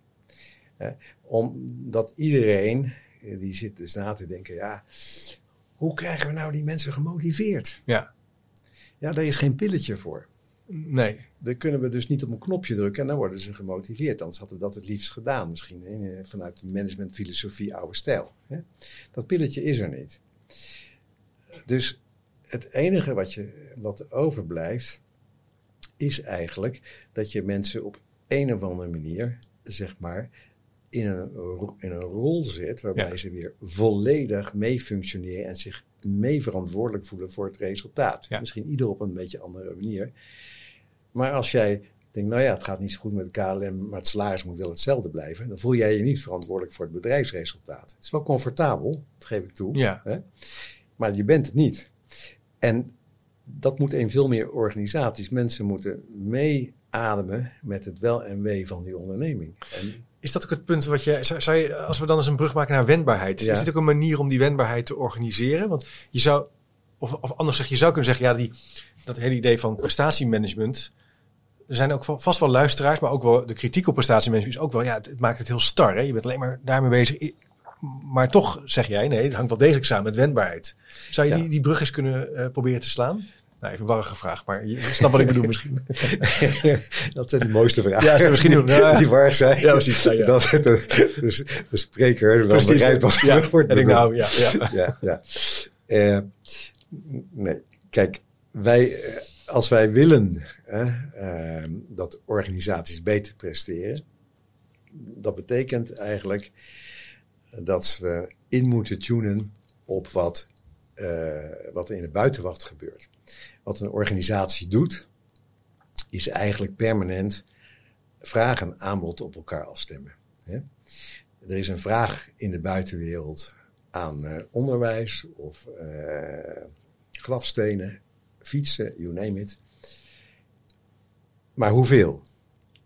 Hè, omdat iedereen eh, die zit dus na te denken: ja, hoe krijgen we nou die mensen gemotiveerd? Ja. Ja, daar is geen pilletje voor. Nee. Dan kunnen we dus niet op een knopje drukken en dan worden ze gemotiveerd. Anders hadden we dat het liefst gedaan, misschien hè, vanuit de managementfilosofie oude stijl. Hè. Dat pilletje is er niet. Dus het enige wat, je, wat er overblijft, is eigenlijk dat je mensen op een of andere manier, zeg maar, in een, in een rol zet waarbij Ja. ze weer volledig mee functioneren en zich mee verantwoordelijk voelen voor het resultaat. Ja. Misschien ieder op een beetje andere manier. Maar als jij denkt, nou ja, het gaat niet zo goed met de KLM, maar het salaris moet wel hetzelfde blijven, dan voel jij je niet verantwoordelijk voor het bedrijfsresultaat. Het is wel comfortabel, dat geef ik toe. Ja. Hè? Maar je bent het niet. En dat moet in veel meer organisaties. Mensen moeten meeademen met het wel en wee van die onderneming. En Is dat ook het punt wat je, zou, je, als we dan eens een brug maken naar wendbaarheid, Ja. is dit ook een manier om die wendbaarheid te organiseren? Want je zou, of, of anders zeg je zou kunnen zeggen, ja, die, dat hele idee van prestatiemanagement, er zijn ook vast wel luisteraars, maar ook wel de kritiek op prestatiemanagement is ook wel, ja, het, maakt het heel star. Hè? Je bent alleen maar daarmee bezig. Maar toch zeg jij, nee, het hangt wel degelijk samen met wendbaarheid. Zou je Ja. die, die brug eens kunnen eh, proberen te slaan? Nou, even een warrige vraag, maar je snapt wat ik bedoel misschien. dat zijn de mooiste vragen. Ja, zijn misschien ook, die waar zijn. Ja, precies, ja, ja. Dat de, de, de spreker wel begrijpt wat ja. wordt En ik nou, ja, ja. ja, ja. Eh, nee, kijk, wij, eh, als wij willen hè, eh, dat organisaties beter presteren, dat betekent eigenlijk dat we in moeten tunen op wat, eh, wat er in de buitenwacht gebeurt. Wat een organisatie doet, is eigenlijk permanent vraag en aanbod op elkaar afstemmen. Hè? Er is een vraag in de buitenwereld aan eh, onderwijs of eh, grafstenen, fietsen, you name it. Maar hoeveel?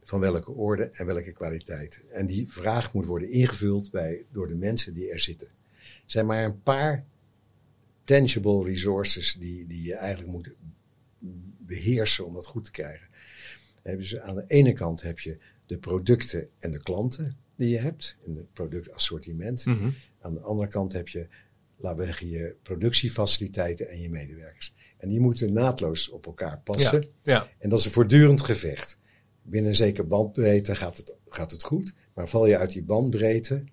van welke orde en welke kwaliteit. En die vraag moet worden ingevuld bij, door de mensen die er zitten. Er zijn maar een paar tangible resources die, die je eigenlijk moet beheersen om dat goed te krijgen. Dus aan de ene kant heb je de producten en de klanten die je hebt, in het productassortiment. Mhm. Aan de andere kant heb je, laten we zeggen, je productiefaciliteiten en je medewerkers. En die moeten naadloos op elkaar passen. Ja, ja. En dat is een voortdurend gevecht. Binnen een zeker bandbreedte gaat het, gaat het goed. Maar val je uit die bandbreedte,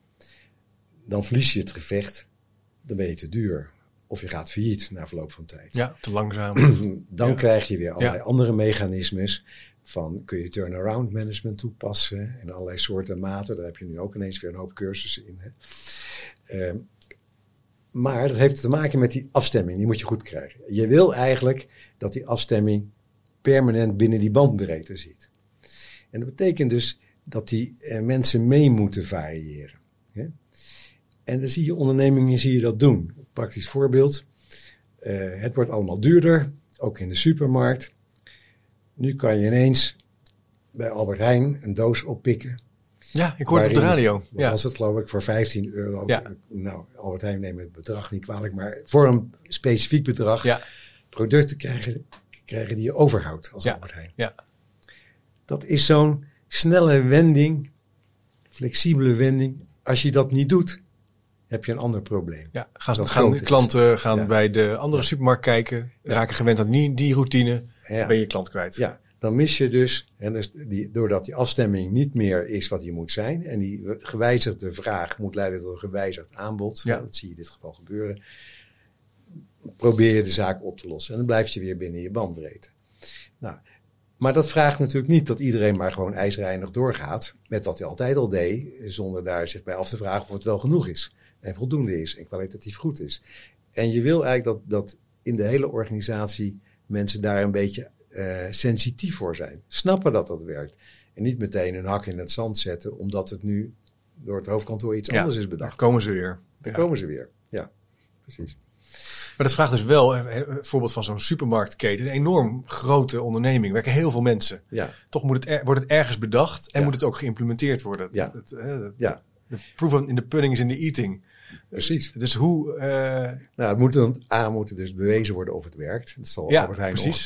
dan verlies je het gevecht. Dan ben je te duur. Of je gaat failliet na verloop van tijd. ja, te langzaam. Dan Ja. krijg je weer allerlei andere mechanismes. Van kun je turnaround management toepassen en allerlei soorten en maten. Daar heb je nu ook ineens weer een hoop cursussen in. Hè. Ehm, maar dat heeft te maken met die afstemming. Die moet je goed krijgen. Je wil eigenlijk dat die afstemming permanent binnen die bandbreedte zit. En dat betekent dus dat die eh, mensen mee moeten variëren. Hè. En dan zie je ondernemingen zie je dat doen. Praktisch voorbeeld. Eh, het wordt allemaal duurder, ook in de supermarkt. Nu kan je ineens bij Albert Heijn een doos oppikken. Ja, ik hoorde het op de radio. Ja. was het geloof ik voor 15 euro? Ja. Nou, Albert Heijn neemt het bedrag niet kwalijk, maar voor een specifiek bedrag Ja. producten krijgen, krijgen die je overhoudt als Ja. Albert Heijn. Ja. Dat is zo'n snelle wending, flexibele wending. Als je dat niet doet, heb je een ander probleem. Ja, gaan, Dat gaan de klanten gaan bij de andere supermarkt kijken, raken gewend aan die, die routine, ben je klant kwijt. Ja, dan mis je dus, en dus die, doordat die afstemming niet meer is wat die moet zijn, en die gewijzigde vraag moet leiden tot een gewijzigd aanbod, Ja. dat zie je in dit geval gebeuren, probeer je de zaak op te lossen. En dan blijf je weer binnen je bandbreedte. Nou, maar dat vraagt natuurlijk niet dat iedereen maar gewoon ijsreinig doorgaat met wat hij altijd al deed, zonder daar zich bij af te vragen of het wel genoeg is en voldoende is en kwalitatief goed is. En je wil eigenlijk dat, dat in de hele organisatie mensen daar een beetje eh, sensitief voor zijn. Snappen dat dat werkt. En niet meteen een hak in het zand zetten, omdat het nu door het hoofdkantoor iets Ja, anders is bedacht. komen ze weer. Dan Ja. komen ze weer. Ja, precies. Maar dat vraagt dus wel, een voorbeeld van zo'n supermarktketen, een enorm grote onderneming, werken heel veel mensen. Ja, Toch moet het er- wordt het ergens bedacht en Ja. moet het ook geïmplementeerd worden. Ja. Het, eh, het- ja De proof in the pudding is in the eating. precies. Dus hoe... eh, Nou, het moet dan, A, moet het dus bewezen worden of het werkt. Dat zal Ja, Albert Heijn precies.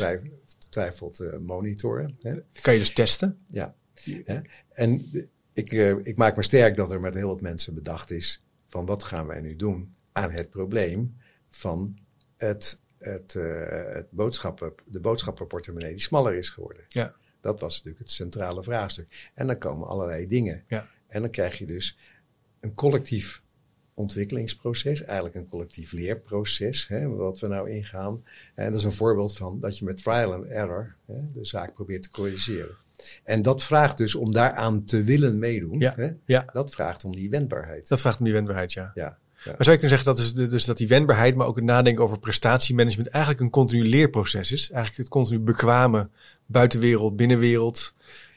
Ongetwijfeld eh, monitoren. Hè? kan je dus testen? Ja. Hè? En ik, eh, ik maak me sterk dat er met heel wat mensen bedacht is van wat gaan wij nu doen aan het probleem van het, het, eh, het boodschappen, de boodschappenportemonnee die smaller is geworden. Ja. Dat was natuurlijk het centrale vraagstuk. En dan komen allerlei dingen. Ja. En dan krijg je dus een collectief ontwikkelingsproces, eigenlijk een collectief leerproces, hè, wat we nou ingaan. En dat is een voorbeeld van dat je met trial and error hè, de zaak probeert te corrigeren. En dat vraagt dus om daaraan te willen meedoen. Ja. Hè, Ja, dat vraagt om die wendbaarheid. dat vraagt om die wendbaarheid, ja. Ja, ja. Maar zou je kunnen zeggen dat, is de- dus dat die wendbaarheid, maar ook het nadenken over prestatiemanagement eigenlijk een continu leerproces is? Eigenlijk het continu bekwamen buitenwereld, binnenwereld,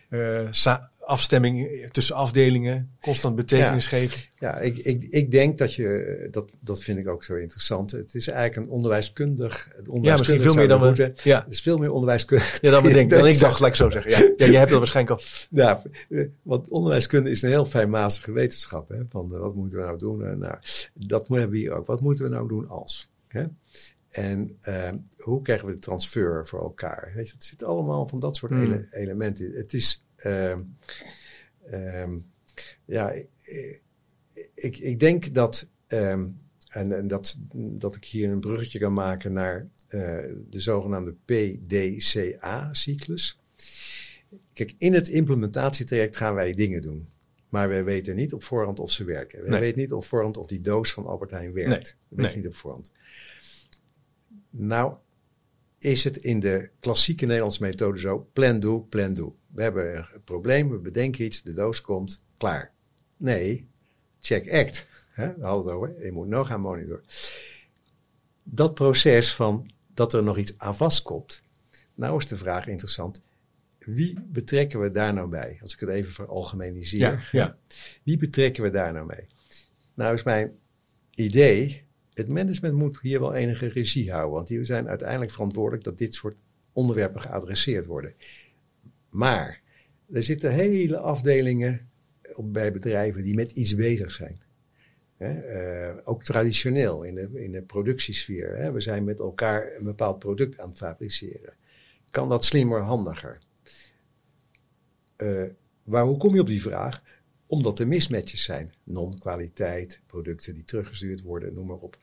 eh, sa- afstemming tussen afdelingen, constant betekenis geven. Ja, ik, ik, ik denk dat je, dat, dat vind ik ook zo interessant. Het is eigenlijk een onderwijskundig. Het Ja, misschien veel meer dan we... moeten. Ja, Het is veel meer onderwijskundig. ja dan, we denken, dan ik dacht gelijk zo zeggen. Ja, ja jij hebt dat waarschijnlijk al. Ja, eh, want onderwijskunde is een heel fijnmazige wetenschap. Hè? Van eh, wat moeten we nou doen? Eh, nou, dat hebben we hier ook. Wat moeten we nou doen als? Hè? En eh, hoe krijgen we de transfer voor elkaar? Weet je, het zit allemaal van dat soort Hmm. ele- elementen. Het is, ja, ik, ik, denk dat, ehm, en, en dat, dat ik hier een bruggetje kan maken naar eh, de zogenaamde PDCA-cyclus. Kijk, in het implementatietraject gaan wij dingen doen. Maar wij weten niet op voorhand of ze werken. Wij Nee. weten niet op voorhand of die doos van Albert Heijn werkt. Nee. Dat weet Nee. niet op voorhand. Nou, is het in de klassieke Nederlandse methode zo: plan, do, plan, do. We hebben een probleem, we bedenken iets, de doos komt, klaar. Nee, check act. Hè? We hadden het over, je moet nog gaan monitoren. Dat proces van dat er nog iets aan vastkomt. Nou is de vraag interessant. Wie betrekken we daar nou bij? Als ik het even veralgemeniseer. Ja, ja. Wie betrekken we daar nou mee? Nou is mijn idee, het management moet hier wel enige regie houden. Want die zijn uiteindelijk verantwoordelijk dat dit soort onderwerpen geadresseerd worden. Maar er zitten hele afdelingen op, bij bedrijven die met iets bezig zijn. Eh, ook traditioneel in de, in de productiesfeer. We zijn met elkaar een bepaald product aan het fabriceren. Kan dat slimmer, handiger? Uh, hoe kom je op die vraag? Omdat er mismatches zijn. Non-kwaliteit, producten die teruggestuurd worden, noem maar op.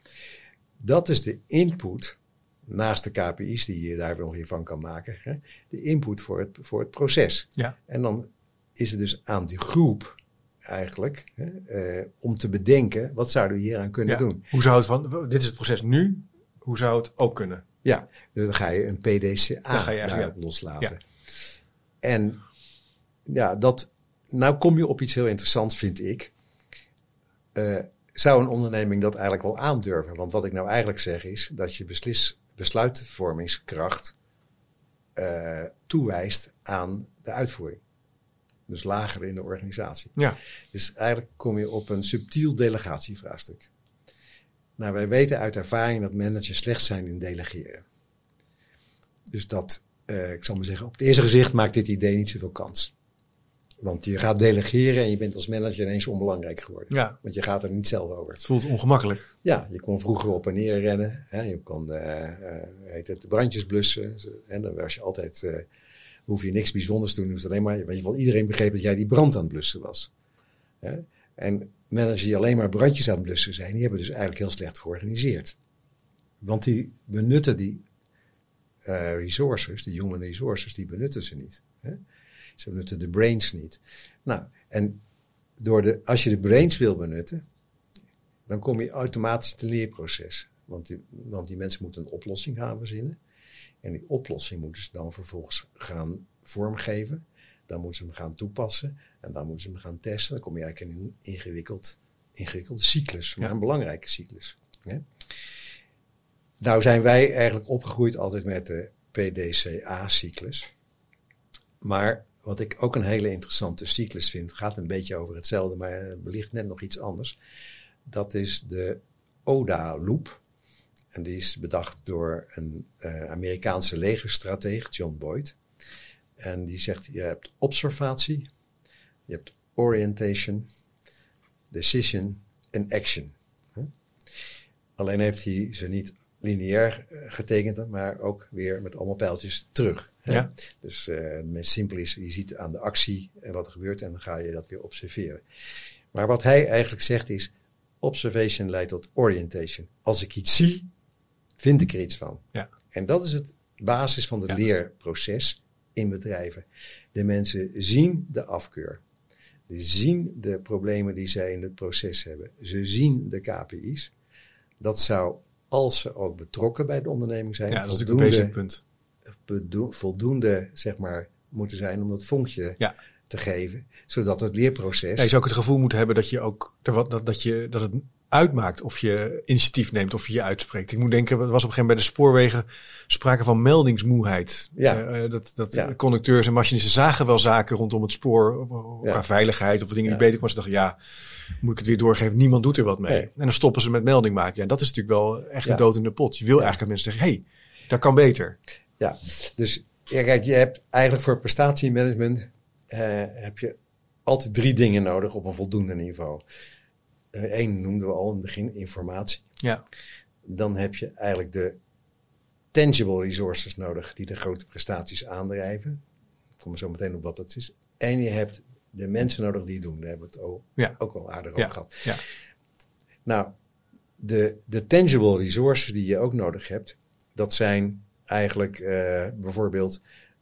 Dat is de input, naast de KPI's die je daar nog in van kan maken, hè, de input voor het, voor het proces. Ja. En dan is het dus aan die groep eigenlijk hè, uh, om te bedenken, wat zouden we hier aan kunnen Ja. doen? Hoe zou het van, dit is het proces nu, hoe zou het ook kunnen? Ja, dus dan ga je een PDCA daarop ja. loslaten. En ja, dat, nou kom je op iets heel interessants, vind ik. Eh, zou een onderneming dat eigenlijk wel aandurven? Want wat ik nou eigenlijk zeg is dat je beslis, besluitvormingskracht eh, toewijst aan de uitvoering. Dus lager in de organisatie. Ja. Dus eigenlijk kom je op een subtiel delegatievraagstuk. Nou, wij weten uit ervaring dat managers slecht zijn in delegeren. Dus dat, eh, ik zal maar zeggen, op het eerste gezicht maakt dit idee niet zoveel kans. Want je gaat delegeren en je bent als manager ineens onbelangrijk geworden. ja, Want je gaat er niet zelf over. het voelt ongemakkelijk. Ja, je kon vroeger op en neer rennen. Hè, je kon eh, eh, heet het, de brandjes blussen. En dan was je altijd, eh, hoef je niks bijzonders te doen. Dus alleen maar, weet je iedereen begreep dat jij die brand aan het blussen was. Hè? En managers die alleen maar brandjes aan het blussen zijn, die hebben dus eigenlijk heel slecht georganiseerd. Want die benutten die resources, de human resources, die benutten ze niet. Hè? Ze benutten de brains niet. Nou, en door de, als je de brains wil benutten, dan kom je automatisch het leerproces. Want die, want die mensen moeten een oplossing gaan verzinnen. En die oplossing moeten ze dan vervolgens gaan vormgeven. Dan moeten ze hem gaan toepassen. En dan moeten ze hem gaan testen. Dan kom je eigenlijk in een ingewikkeld, ingewikkelde cyclus. Maar Ja. een belangrijke cyclus. Hè? Nou zijn wij eigenlijk opgegroeid altijd met de PDCA-cyclus. Maar wat ik ook een hele interessante cyclus vind, gaat een beetje over hetzelfde, maar wellicht net nog iets anders. Dat is de ODA-loop. En die is bedacht door een eh, Amerikaanse legerstrateeg, John Boyd. En die zegt, je hebt observatie, je hebt orientation, decision en action. Alleen heeft hij ze niet lineair eh, getekend, maar ook weer met allemaal pijltjes terug. hè. Ja. Dus eh, het meest simpel is, je ziet aan de actie en wat er gebeurt en dan ga je dat weer observeren. Maar wat hij eigenlijk zegt is, observation leidt tot orientation. Als ik iets zie, vind ik er iets van. Ja. En dat is het basis van het Ja. leerproces in bedrijven. De mensen zien de afkeur. Ze zien de problemen die zij in het proces hebben. Ze zien de KPI's. Dat zou, als ze ook betrokken bij de onderneming zijn, Ja, dat is natuurlijk een voldoende, punt. voldoende zeg maar, moeten zijn om dat vonkje Ja. te geven. Zodat het leerproces... Ja, je zou ook het gevoel moeten hebben dat je ook wat, dat, dat, je, dat het uitmaakt of je initiatief neemt of je je uitspreekt. Ik moet denken, er was op een gegeven moment bij de spoorwegen sprake van meldingsmoeheid. Ja. Eh, eh, dat dat Ja. conducteurs en machinisten zagen wel zaken rondom het spoor, of- of Ja. qua veiligheid of dingen die beter kwamen. Ze dachten, ja, moet ik het weer doorgeven? Niemand doet er wat mee. Nee. En dan stoppen ze met melding maken. Ja, en dat is natuurlijk wel echt een dood in de pot. Je wil eigenlijk dat mensen zeggen, hé, hey, dat kan beter. Ja, dus ja, kijk, je hebt eigenlijk voor prestatiemanagement eh, heb je altijd drie dingen nodig op een voldoende niveau. Eén noemden we al in het begin, informatie. Ja, Dan heb je eigenlijk de tangible resources nodig die de grote prestaties aandrijven. Ik kom er zo meteen op wat dat is. En je hebt de mensen nodig die het doen. Daar hebben we het ook, Ja. ook al aardig Ja. over gehad. ja. Nou, de, de tangible resources die je ook nodig hebt, dat zijn eigenlijk eh, bijvoorbeeld,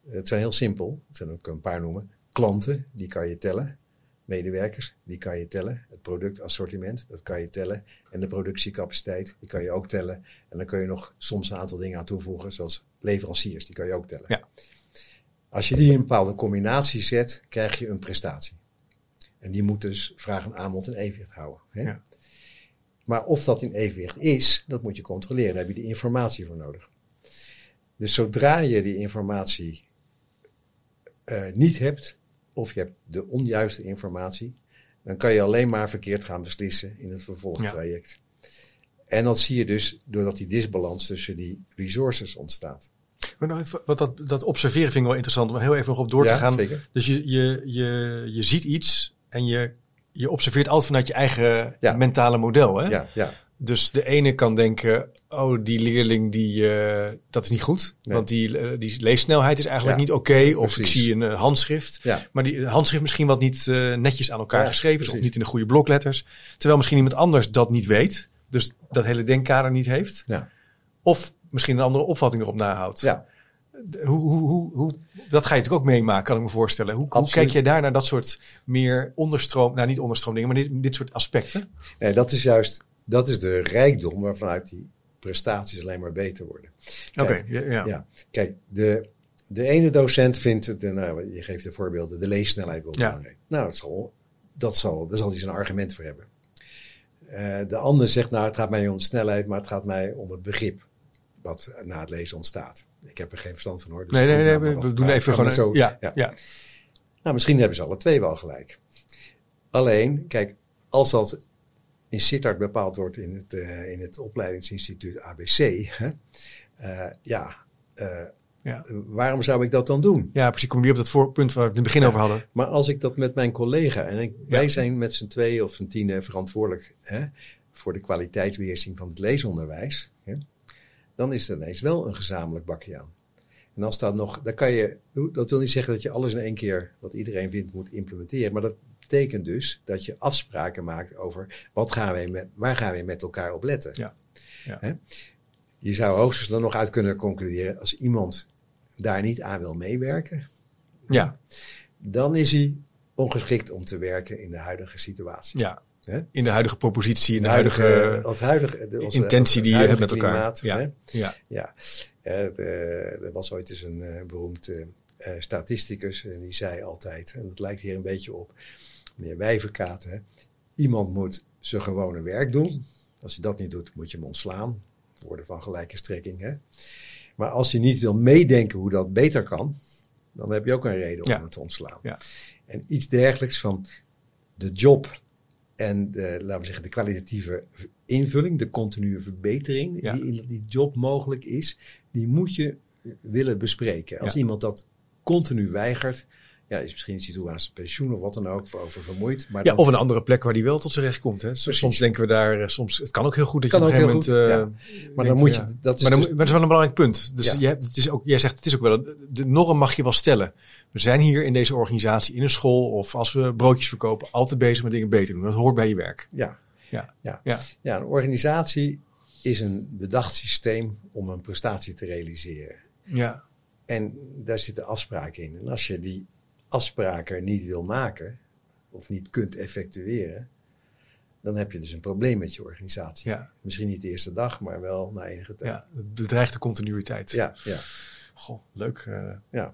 het zijn heel simpel, het zijn ook een paar noemen, klanten, die kan je tellen, medewerkers, die kan je tellen, het productassortiment, dat kan je tellen, en de productiecapaciteit, die kan je ook tellen, en dan kun je nog soms een aantal dingen aan toevoegen, zoals leveranciers, die kan je ook tellen. Ja. Als je die in een bepaalde combinatie zet, krijg je een prestatie. En die moet dus vraag en aanbod in evenwicht houden. Hè? Ja. Maar of dat in evenwicht is, dat moet je controleren. Daar heb je de informatie voor nodig. Dus zodra je die informatie eh, niet hebt, of je hebt de onjuiste informatie, dan kan je alleen maar verkeerd gaan beslissen in het vervolgtraject. En dat zie je dus doordat die disbalans tussen die resources ontstaat. Maar nou, wat dat, dat observeren vind ik wel interessant om heel even nog op door te gaan. zeker. Dus je, je, je, je ziet iets en je, je observeert altijd vanuit je eigen Ja. mentale model. Hè? Ja, ja. Dus de ene kan denken, oh, die leerling, die, eh, dat is niet goed. Nee. Want die, eh, die leessnelheid is eigenlijk Ja, niet oké. Of ik zie een eh, handschrift. Ja. Maar die handschrift misschien wat niet netjes aan elkaar Ja, geschreven is. Of niet in de goede blokletters. Terwijl misschien iemand anders dat niet weet. Dus dat hele denkkader niet heeft. Ja. Of misschien een andere opvatting erop nahoudt. ja. Hoe, hoe, hoe, hoe, dat ga je natuurlijk ook meemaken, kan ik me voorstellen. Hoe, hoe kijk je daar naar dat soort meer onderstroom, nou niet onderstroom dingen, maar dit, dit soort aspecten? Nee, dat is juist dat is de rijkdom waarvanuit die prestaties alleen maar beter worden. Oké, ja, ja. Ja, kijk, de, de ene docent vindt, het, nou, je geeft de voorbeelden, de leessnelheid wel Ja. belangrijk. Nou, dat zal, dat zal, daar zal hij zijn argument voor hebben. Eh, de ander zegt, nou, het gaat mij om de snelheid, maar het gaat mij om het begrip wat na het lezen ontstaat. Ik heb er geen verstand van hoor. dus Nee, nee, nee, we, doen even gewoon. zo- ja, ja. ja. Nou, misschien hebben ze alle twee wel gelijk. Alleen, kijk, als dat in Sittard bepaald wordt in het, eh, in het opleidingsinstituut ABC, hè, eh, ja, eh, Ja. waarom zou ik dat dan doen? Ja, precies. Kom weer op dat voorpunt waar we het in het begin over hadden. Maar als ik dat met mijn collega, en ik, wij zijn met z'n tweeën of z'n tienen verantwoordelijk hè, voor de kwaliteitsbeheersing van het leesonderwijs, hè, dan is er ineens wel een gezamenlijk bakje aan. En als dat nog, dan kan je, dat wil niet zeggen dat je alles in één keer wat iedereen vindt moet implementeren, maar dat betekent dus dat je afspraken maakt over wat gaan wij met, waar gaan we met elkaar op letten. Ja. Ja. Hè? Je zou hoogstens dan nog uit kunnen concluderen, als iemand daar niet aan wil meewerken, Ja, dan is hij ongeschikt om te werken in de huidige situatie. ja. Hè? In de huidige propositie, in de, De huidige, huidige de- onze- intentie die je hebt huidige met elkaar. Ja. hè? ja. Ja, Eh, de- er was ooit eens een eh, beroemd eh, eh, statisticus en die zei altijd, en dat lijkt hier een beetje op meneer Wijverkaat, hè, iemand moet zijn gewone werk doen. Als hij dat niet doet, moet je hem ontslaan. Woorden van gelijke strekking. Hè? Maar als je niet wil meedenken hoe dat beter kan, dan heb je ook een reden om Ja. hem te ontslaan. Ja. En iets dergelijks van de job en de, laten we zeggen, de kwalitatieve invulling, de continue verbetering Ja. die in die job mogelijk is, die moet je willen bespreken. Als iemand dat continu weigert, ja, is misschien iets toe aan zijn pensioen of wat dan ook, over vermoeid. Maar Ja, dan- of een andere plek waar die wel tot zijn recht komt. Hè. Soms denken we daar, eh, soms, het kan ook heel goed dat Kan je op een gegeven moment... goed, eh, maar dan moet je, ja. dat is Maar, dan, dus- maar dat is wel een belangrijk punt. Dus Ja. je hebt, het is ook, jij zegt, het is ook wel, de norm mag je wel stellen. We zijn hier in deze organisatie, in een school of als we broodjes verkopen, altijd bezig met dingen beter doen. Dat hoort bij je werk. ja, Ja. Ja. Ja. ja, een organisatie is een bedacht systeem om een prestatie te realiseren. Ja. En daar zitten afspraken in. En als je die afspraken niet wil maken of niet kunt effectueren, dan heb je dus een probleem met je organisatie. Ja. Misschien niet de eerste dag, maar wel na enige tijd. ja, het bedreigt de continuïteit. ja, ja. Goh, leuk. eh. ja.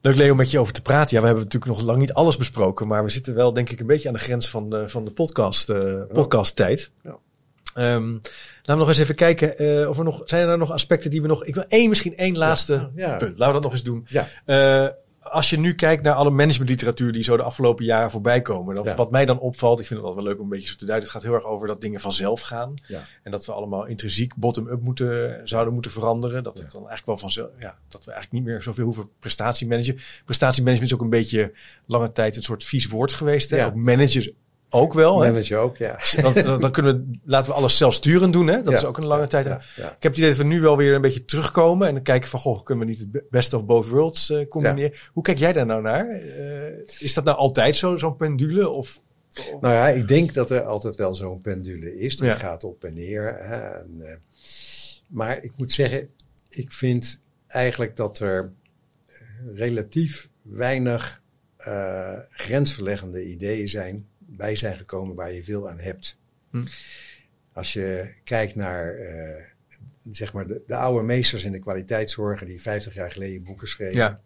Leuk Leo met je over te praten. Ja, we hebben natuurlijk nog lang niet alles besproken, maar we zitten wel denk ik een beetje aan de grens van de, van de podcast, eh podcasttijd. Ja. Ehm, laten we nog eens even kijken eh, of er nog zijn er nou nog aspecten die we nog. Ik wil één, misschien één laatste ja. punt. Laten we dat nog eens doen. Ja. Als je nu kijkt naar alle managementliteratuur die zo de afgelopen jaren voorbij komen. Dan, Ja. Wat mij dan opvalt, ik vind het altijd wel leuk om een beetje zo te duiden. Het gaat heel erg over dat dingen vanzelf gaan. Ja. En dat we allemaal intrinsiek bottom-up moeten, zouden moeten veranderen. Dat het dan eigenlijk wel vanzelf, ja, dat we eigenlijk niet meer zoveel hoeven prestatiemanagen. Prestatiemanagement is ook een beetje lange tijd een soort vies woord geweest. Hè? Ja. Ook managers ook wel. Hè? Ook, ja. Want dan, dan kunnen we, laten we alles zelfsturend doen. Hè? Dat Ja. is ook een lange tijd. Ja. Ik heb het idee dat we nu wel weer een beetje terugkomen. En dan kijken van, goh, kunnen we niet het be- best of both worlds eh, combineren? Hoe kijk jij daar nou naar? Eh, is dat nou altijd zo, zo'n pendule? Of, Nou ja, ik denk dat er altijd wel zo'n pendule is. Die gaat op en neer. Hè, en, eh, maar ik moet zeggen, ik vind eigenlijk dat er relatief weinig grensverleggende ideeën zijn, bij zijn gekomen waar je veel aan hebt. Hm. Als je kijkt naar eh, zeg maar de, de oude meesters in de kwaliteitszorg die 50 jaar geleden boeken schreven, Ja.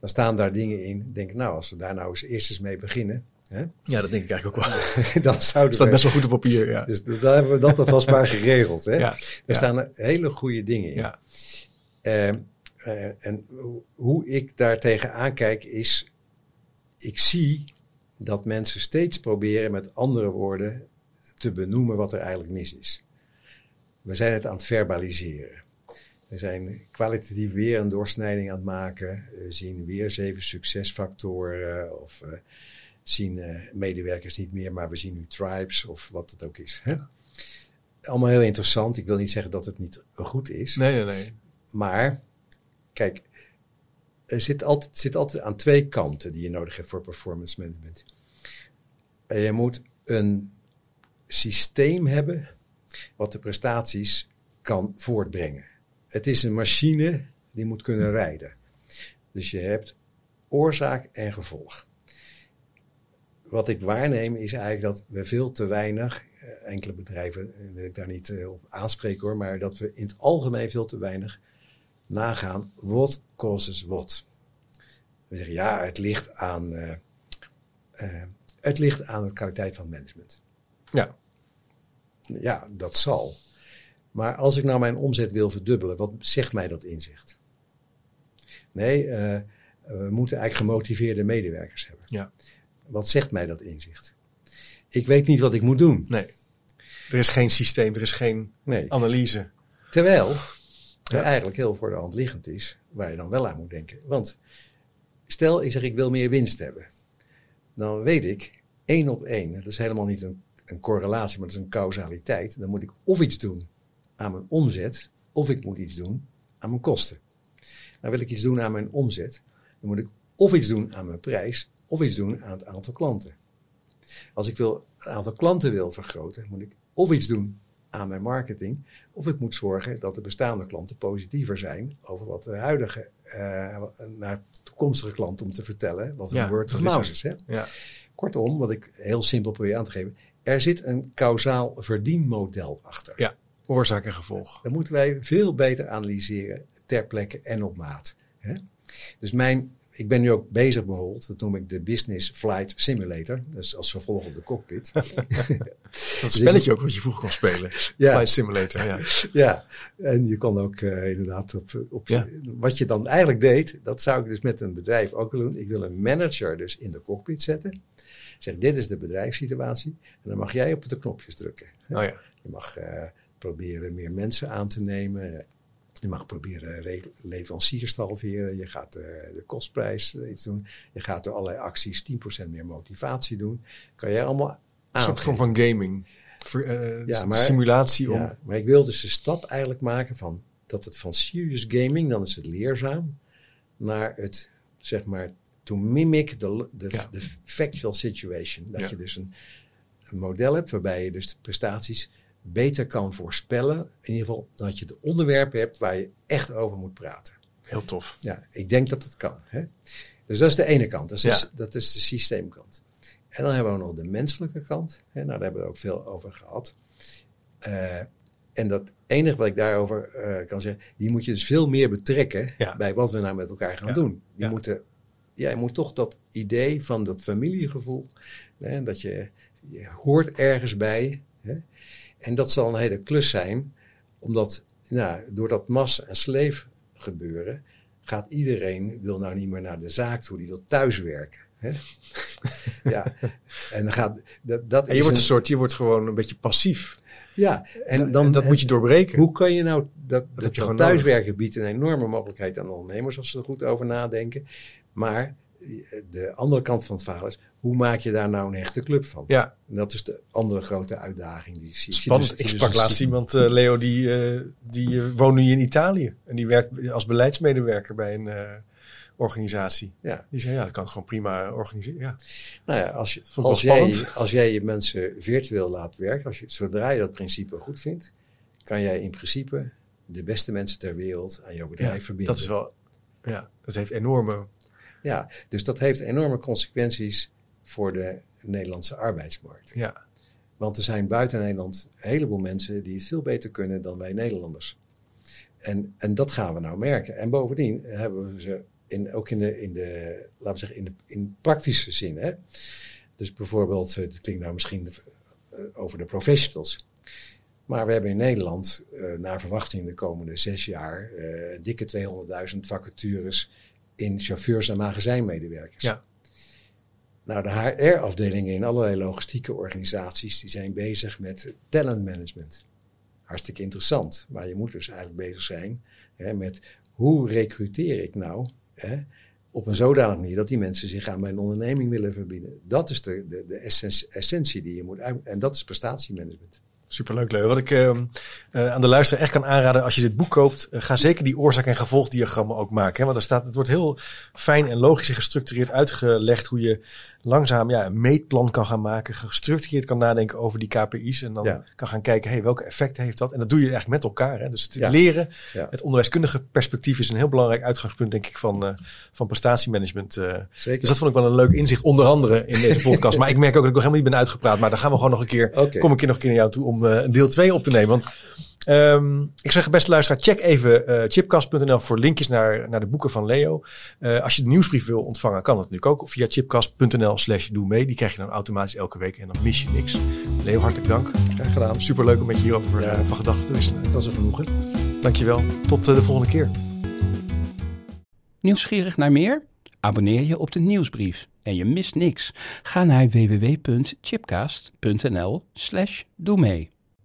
dan staan daar dingen in. Denk, nou, als we daar nou eens eerst eens mee beginnen, hè, ja, dat denk ik eigenlijk ook wel. dan zouden staat we best wel goed op papier. Ja. dus daar hebben we dat alvast maar geregeld. Hè? Ja, Er staan hele goede dingen in. Ja. Eh, eh, en hoe- ik daar tegen aankijk is, ik zie dat mensen steeds proberen met andere woorden te benoemen wat er eigenlijk mis is. We zijn het aan het verbaliseren. We zijn kwalitatief weer een doorsnijding aan het maken. We zien weer zeven succesfactoren of uh, zien uh, medewerkers niet meer, maar we zien nu tribes of wat het ook is. Hè? Allemaal heel interessant. Ik wil niet zeggen dat het niet goed is. Nee, nee, nee. Maar kijk, er zit altijd, zit altijd aan twee kanten die je nodig hebt voor performance management. En je moet een systeem hebben wat de prestaties kan voortbrengen. Het is een machine die moet kunnen rijden. Dus je hebt oorzaak en gevolg. Wat ik waarneem is eigenlijk dat we veel te weinig, eh, enkele bedrijven wil ik daar niet eh, op aanspreken hoor, maar dat we in het algemeen veel te weinig nagaan what causes what. We zeggen ja, het ligt aan, uh, uh, het ligt aan de kwaliteit van management. Ja. Ja, dat zal. Maar als ik nou mijn omzet wil verdubbelen, wat zegt mij dat inzicht? Nee, uh, we moeten eigenlijk gemotiveerde medewerkers hebben. Ja. Wat zegt mij dat inzicht? Ik weet niet wat ik moet doen. Nee. Er is geen systeem, er is geen Nee. analyse. Terwijl Eigenlijk heel voor de hand liggend is, waar je dan wel aan moet denken. Want stel, ik zeg ik wil meer winst hebben. Dan weet ik, één op één, dat is helemaal niet een, een correlatie, maar dat is een causaliteit. Dan moet ik of iets doen aan mijn omzet, of ik moet iets doen aan mijn kosten. Nou wil ik iets doen aan mijn omzet, dan moet ik of iets doen aan mijn prijs, of iets doen aan het aantal klanten. Als ik wil, het aantal klanten wil vergroten, moet ik of iets doen aan mijn marketing, of ik moet zorgen dat de bestaande klanten positiever zijn over wat de huidige eh, naar toekomstige klanten om te vertellen, wat een Ja, word is. Hè? Ja. Kortom, wat ik heel simpel probeer aan te geven, er zit een kausaal verdienmodel achter. ja. Oorzaak en gevolg. Dat moeten wij veel beter analyseren ter plekke en op maat. Hè? Dus mijn, ik ben nu ook bezig bijvoorbeeld, dat noem ik de Business Flight Simulator. Dus als vervolg op de cockpit. Dat spelletje ook wat je vroeger kon spelen. Ja. Flight Simulator, ja. ja, en je kan ook eh, inderdaad op, op Ja. wat je dan eigenlijk deed, dat zou ik dus met een bedrijf ook willen doen. Ik wil een manager dus in de cockpit zetten. Ik zeg, dit is de bedrijfssituatie. En dan mag jij op de knopjes drukken. Oh ja. Je mag eh, proberen meer mensen aan te nemen. Je mag proberen re- leveranciers te halveren. Je gaat eh, de kostprijs eh, iets doen. Je gaat door allerlei acties 10% meer motivatie doen. Kan jij allemaal Een soort vorm van gaming. Ver- eh, Ja, maar- simulatie om... Ja, maar ik wil dus de stap eigenlijk maken van dat het van serious gaming, dan is het leerzaam, naar het zeg maar to mimic the, the, Ja. the factual situation. Dat je dus een, een model hebt waarbij je dus de prestaties beter kan voorspellen. In ieder geval dat je de onderwerpen hebt waar je echt over moet praten. Heel tof. Ja, ik denk dat het kan. Hè? Dus dat is de ene kant. Dat is, Ja. de, dat is de systeemkant. En dan hebben we nog de menselijke kant. Hè? Nou, daar hebben we ook veel over gehad. Eh, en dat enige wat ik daarover eh, kan zeggen, die moet je dus veel meer betrekken Ja. bij wat we nou met elkaar gaan Ja. doen. Je Ja. moet er- ja, je moet toch dat idee van dat familiegevoel, hè, dat je, je hoort ergens bij. Hè? En dat zal een hele klus zijn, omdat nou, door dat mas- en sleef gebeuren, gaat iedereen, wil nou niet meer naar de zaak toe, die wil thuiswerken. Hè? ja, en dan gaat dat, dat En je is wordt een- soort, je wordt gewoon een beetje passief. ja, en En dan dat moet je doorbreken. Hoe kan je nou dat, dat, dat gewoon thuiswerken biedt een enorme mogelijkheid aan ondernemers als ze er goed over nadenken. Maar de andere kant van het verhaal is, hoe maak je daar nou een hechte club van? Ja, En dat is de andere grote uitdaging die ik zie. spannend. zie ik dus- sprak dus laatst iemand, eh, Leo, die, eh, die eh, woont nu in Italië. En die werkt als beleidsmedewerker bij een organisatie. Ja, Die zei, ja, dat kan ik gewoon prima organiseren. Ja, nou ja, als, je, ik als, jij, als jij je mensen virtueel laat werken, als je, zodra je dat principe goed vindt, kan jij in principe de beste mensen ter wereld aan jouw bedrijf ja verbinden. dat is wel... Ja, dat heeft enorme... Ja, dus dat heeft enorme consequenties voor de Nederlandse arbeidsmarkt. Ja, Want er zijn buiten Nederland een heleboel mensen die het veel beter kunnen dan wij Nederlanders. En, en dat gaan we nou merken. En bovendien hebben we ze in, ook in de, in de, laten we zeggen, in de in praktische zin. Hè? Dus bijvoorbeeld, eh, dat klinkt nou misschien eh, over de professionals. Maar we hebben in Nederland, eh, naar verwachting de komende zes jaar, eh, dikke 200.000 vacatures in chauffeurs- en magazijnmedewerkers. Ja. Nou, de HR-afdelingen in allerlei logistieke organisaties, die zijn bezig met talentmanagement. Hartstikke interessant. Maar je moet dus eigenlijk bezig zijn Hè, met hoe recruteer ik nou hè, op een zodanige manier dat die mensen zich aan mijn onderneming willen verbinden. Dat is de, de, de essentie, essentie die je moet uit. En dat is prestatiemanagement. Superleuk, Leo. Wat ik uh, uh, aan de luisteraar echt kan aanraden als je dit boek koopt, uh, ga zeker die oorzaak- en gevolgdiagrammen ook maken. Hè? Want er staat, het wordt heel fijn en logisch en gestructureerd uitgelegd hoe je langzaam ja, een meetplan kan gaan maken, gestructureerd kan nadenken over die KPI's en dan ja. kan gaan kijken, hey, welke effecten heeft dat? En dat doe je eigenlijk met elkaar. Hè? Dus het ja. leren, het onderwijskundige perspectief is een heel belangrijk uitgangspunt, denk ik, van, uh, van prestatiemanagement. Zeker. Dus dat vond ik wel een leuk inzicht, onder andere in deze podcast. maar ik merk ook dat ik nog helemaal niet ben uitgepraat, maar dan gaan we gewoon nog een keer, okay. kom ik hier nog een keer naar jou toe om uh, een deel 2 op te nemen. Want Um, ik zeg beste luisteraar, check even uh, chipcast.nl voor linkjes naar, naar de boeken van Leo. Uh, als je de nieuwsbrief wil ontvangen, kan dat natuurlijk ook via chipcast.nl slash doe mee. Die krijg je dan automatisch elke week en dan mis je niks. Leo, hartelijk dank. Graag gedaan. Superleuk om met je hierover ja. uh, van gedachten te wisselen. Het was een genoegen. Dankjewel. Tot de volgende keer. Nieuwsgierig naar meer? Abonneer je op de nieuwsbrief en je mist niks. Ga naar www.chipcast.nl slash doe mee.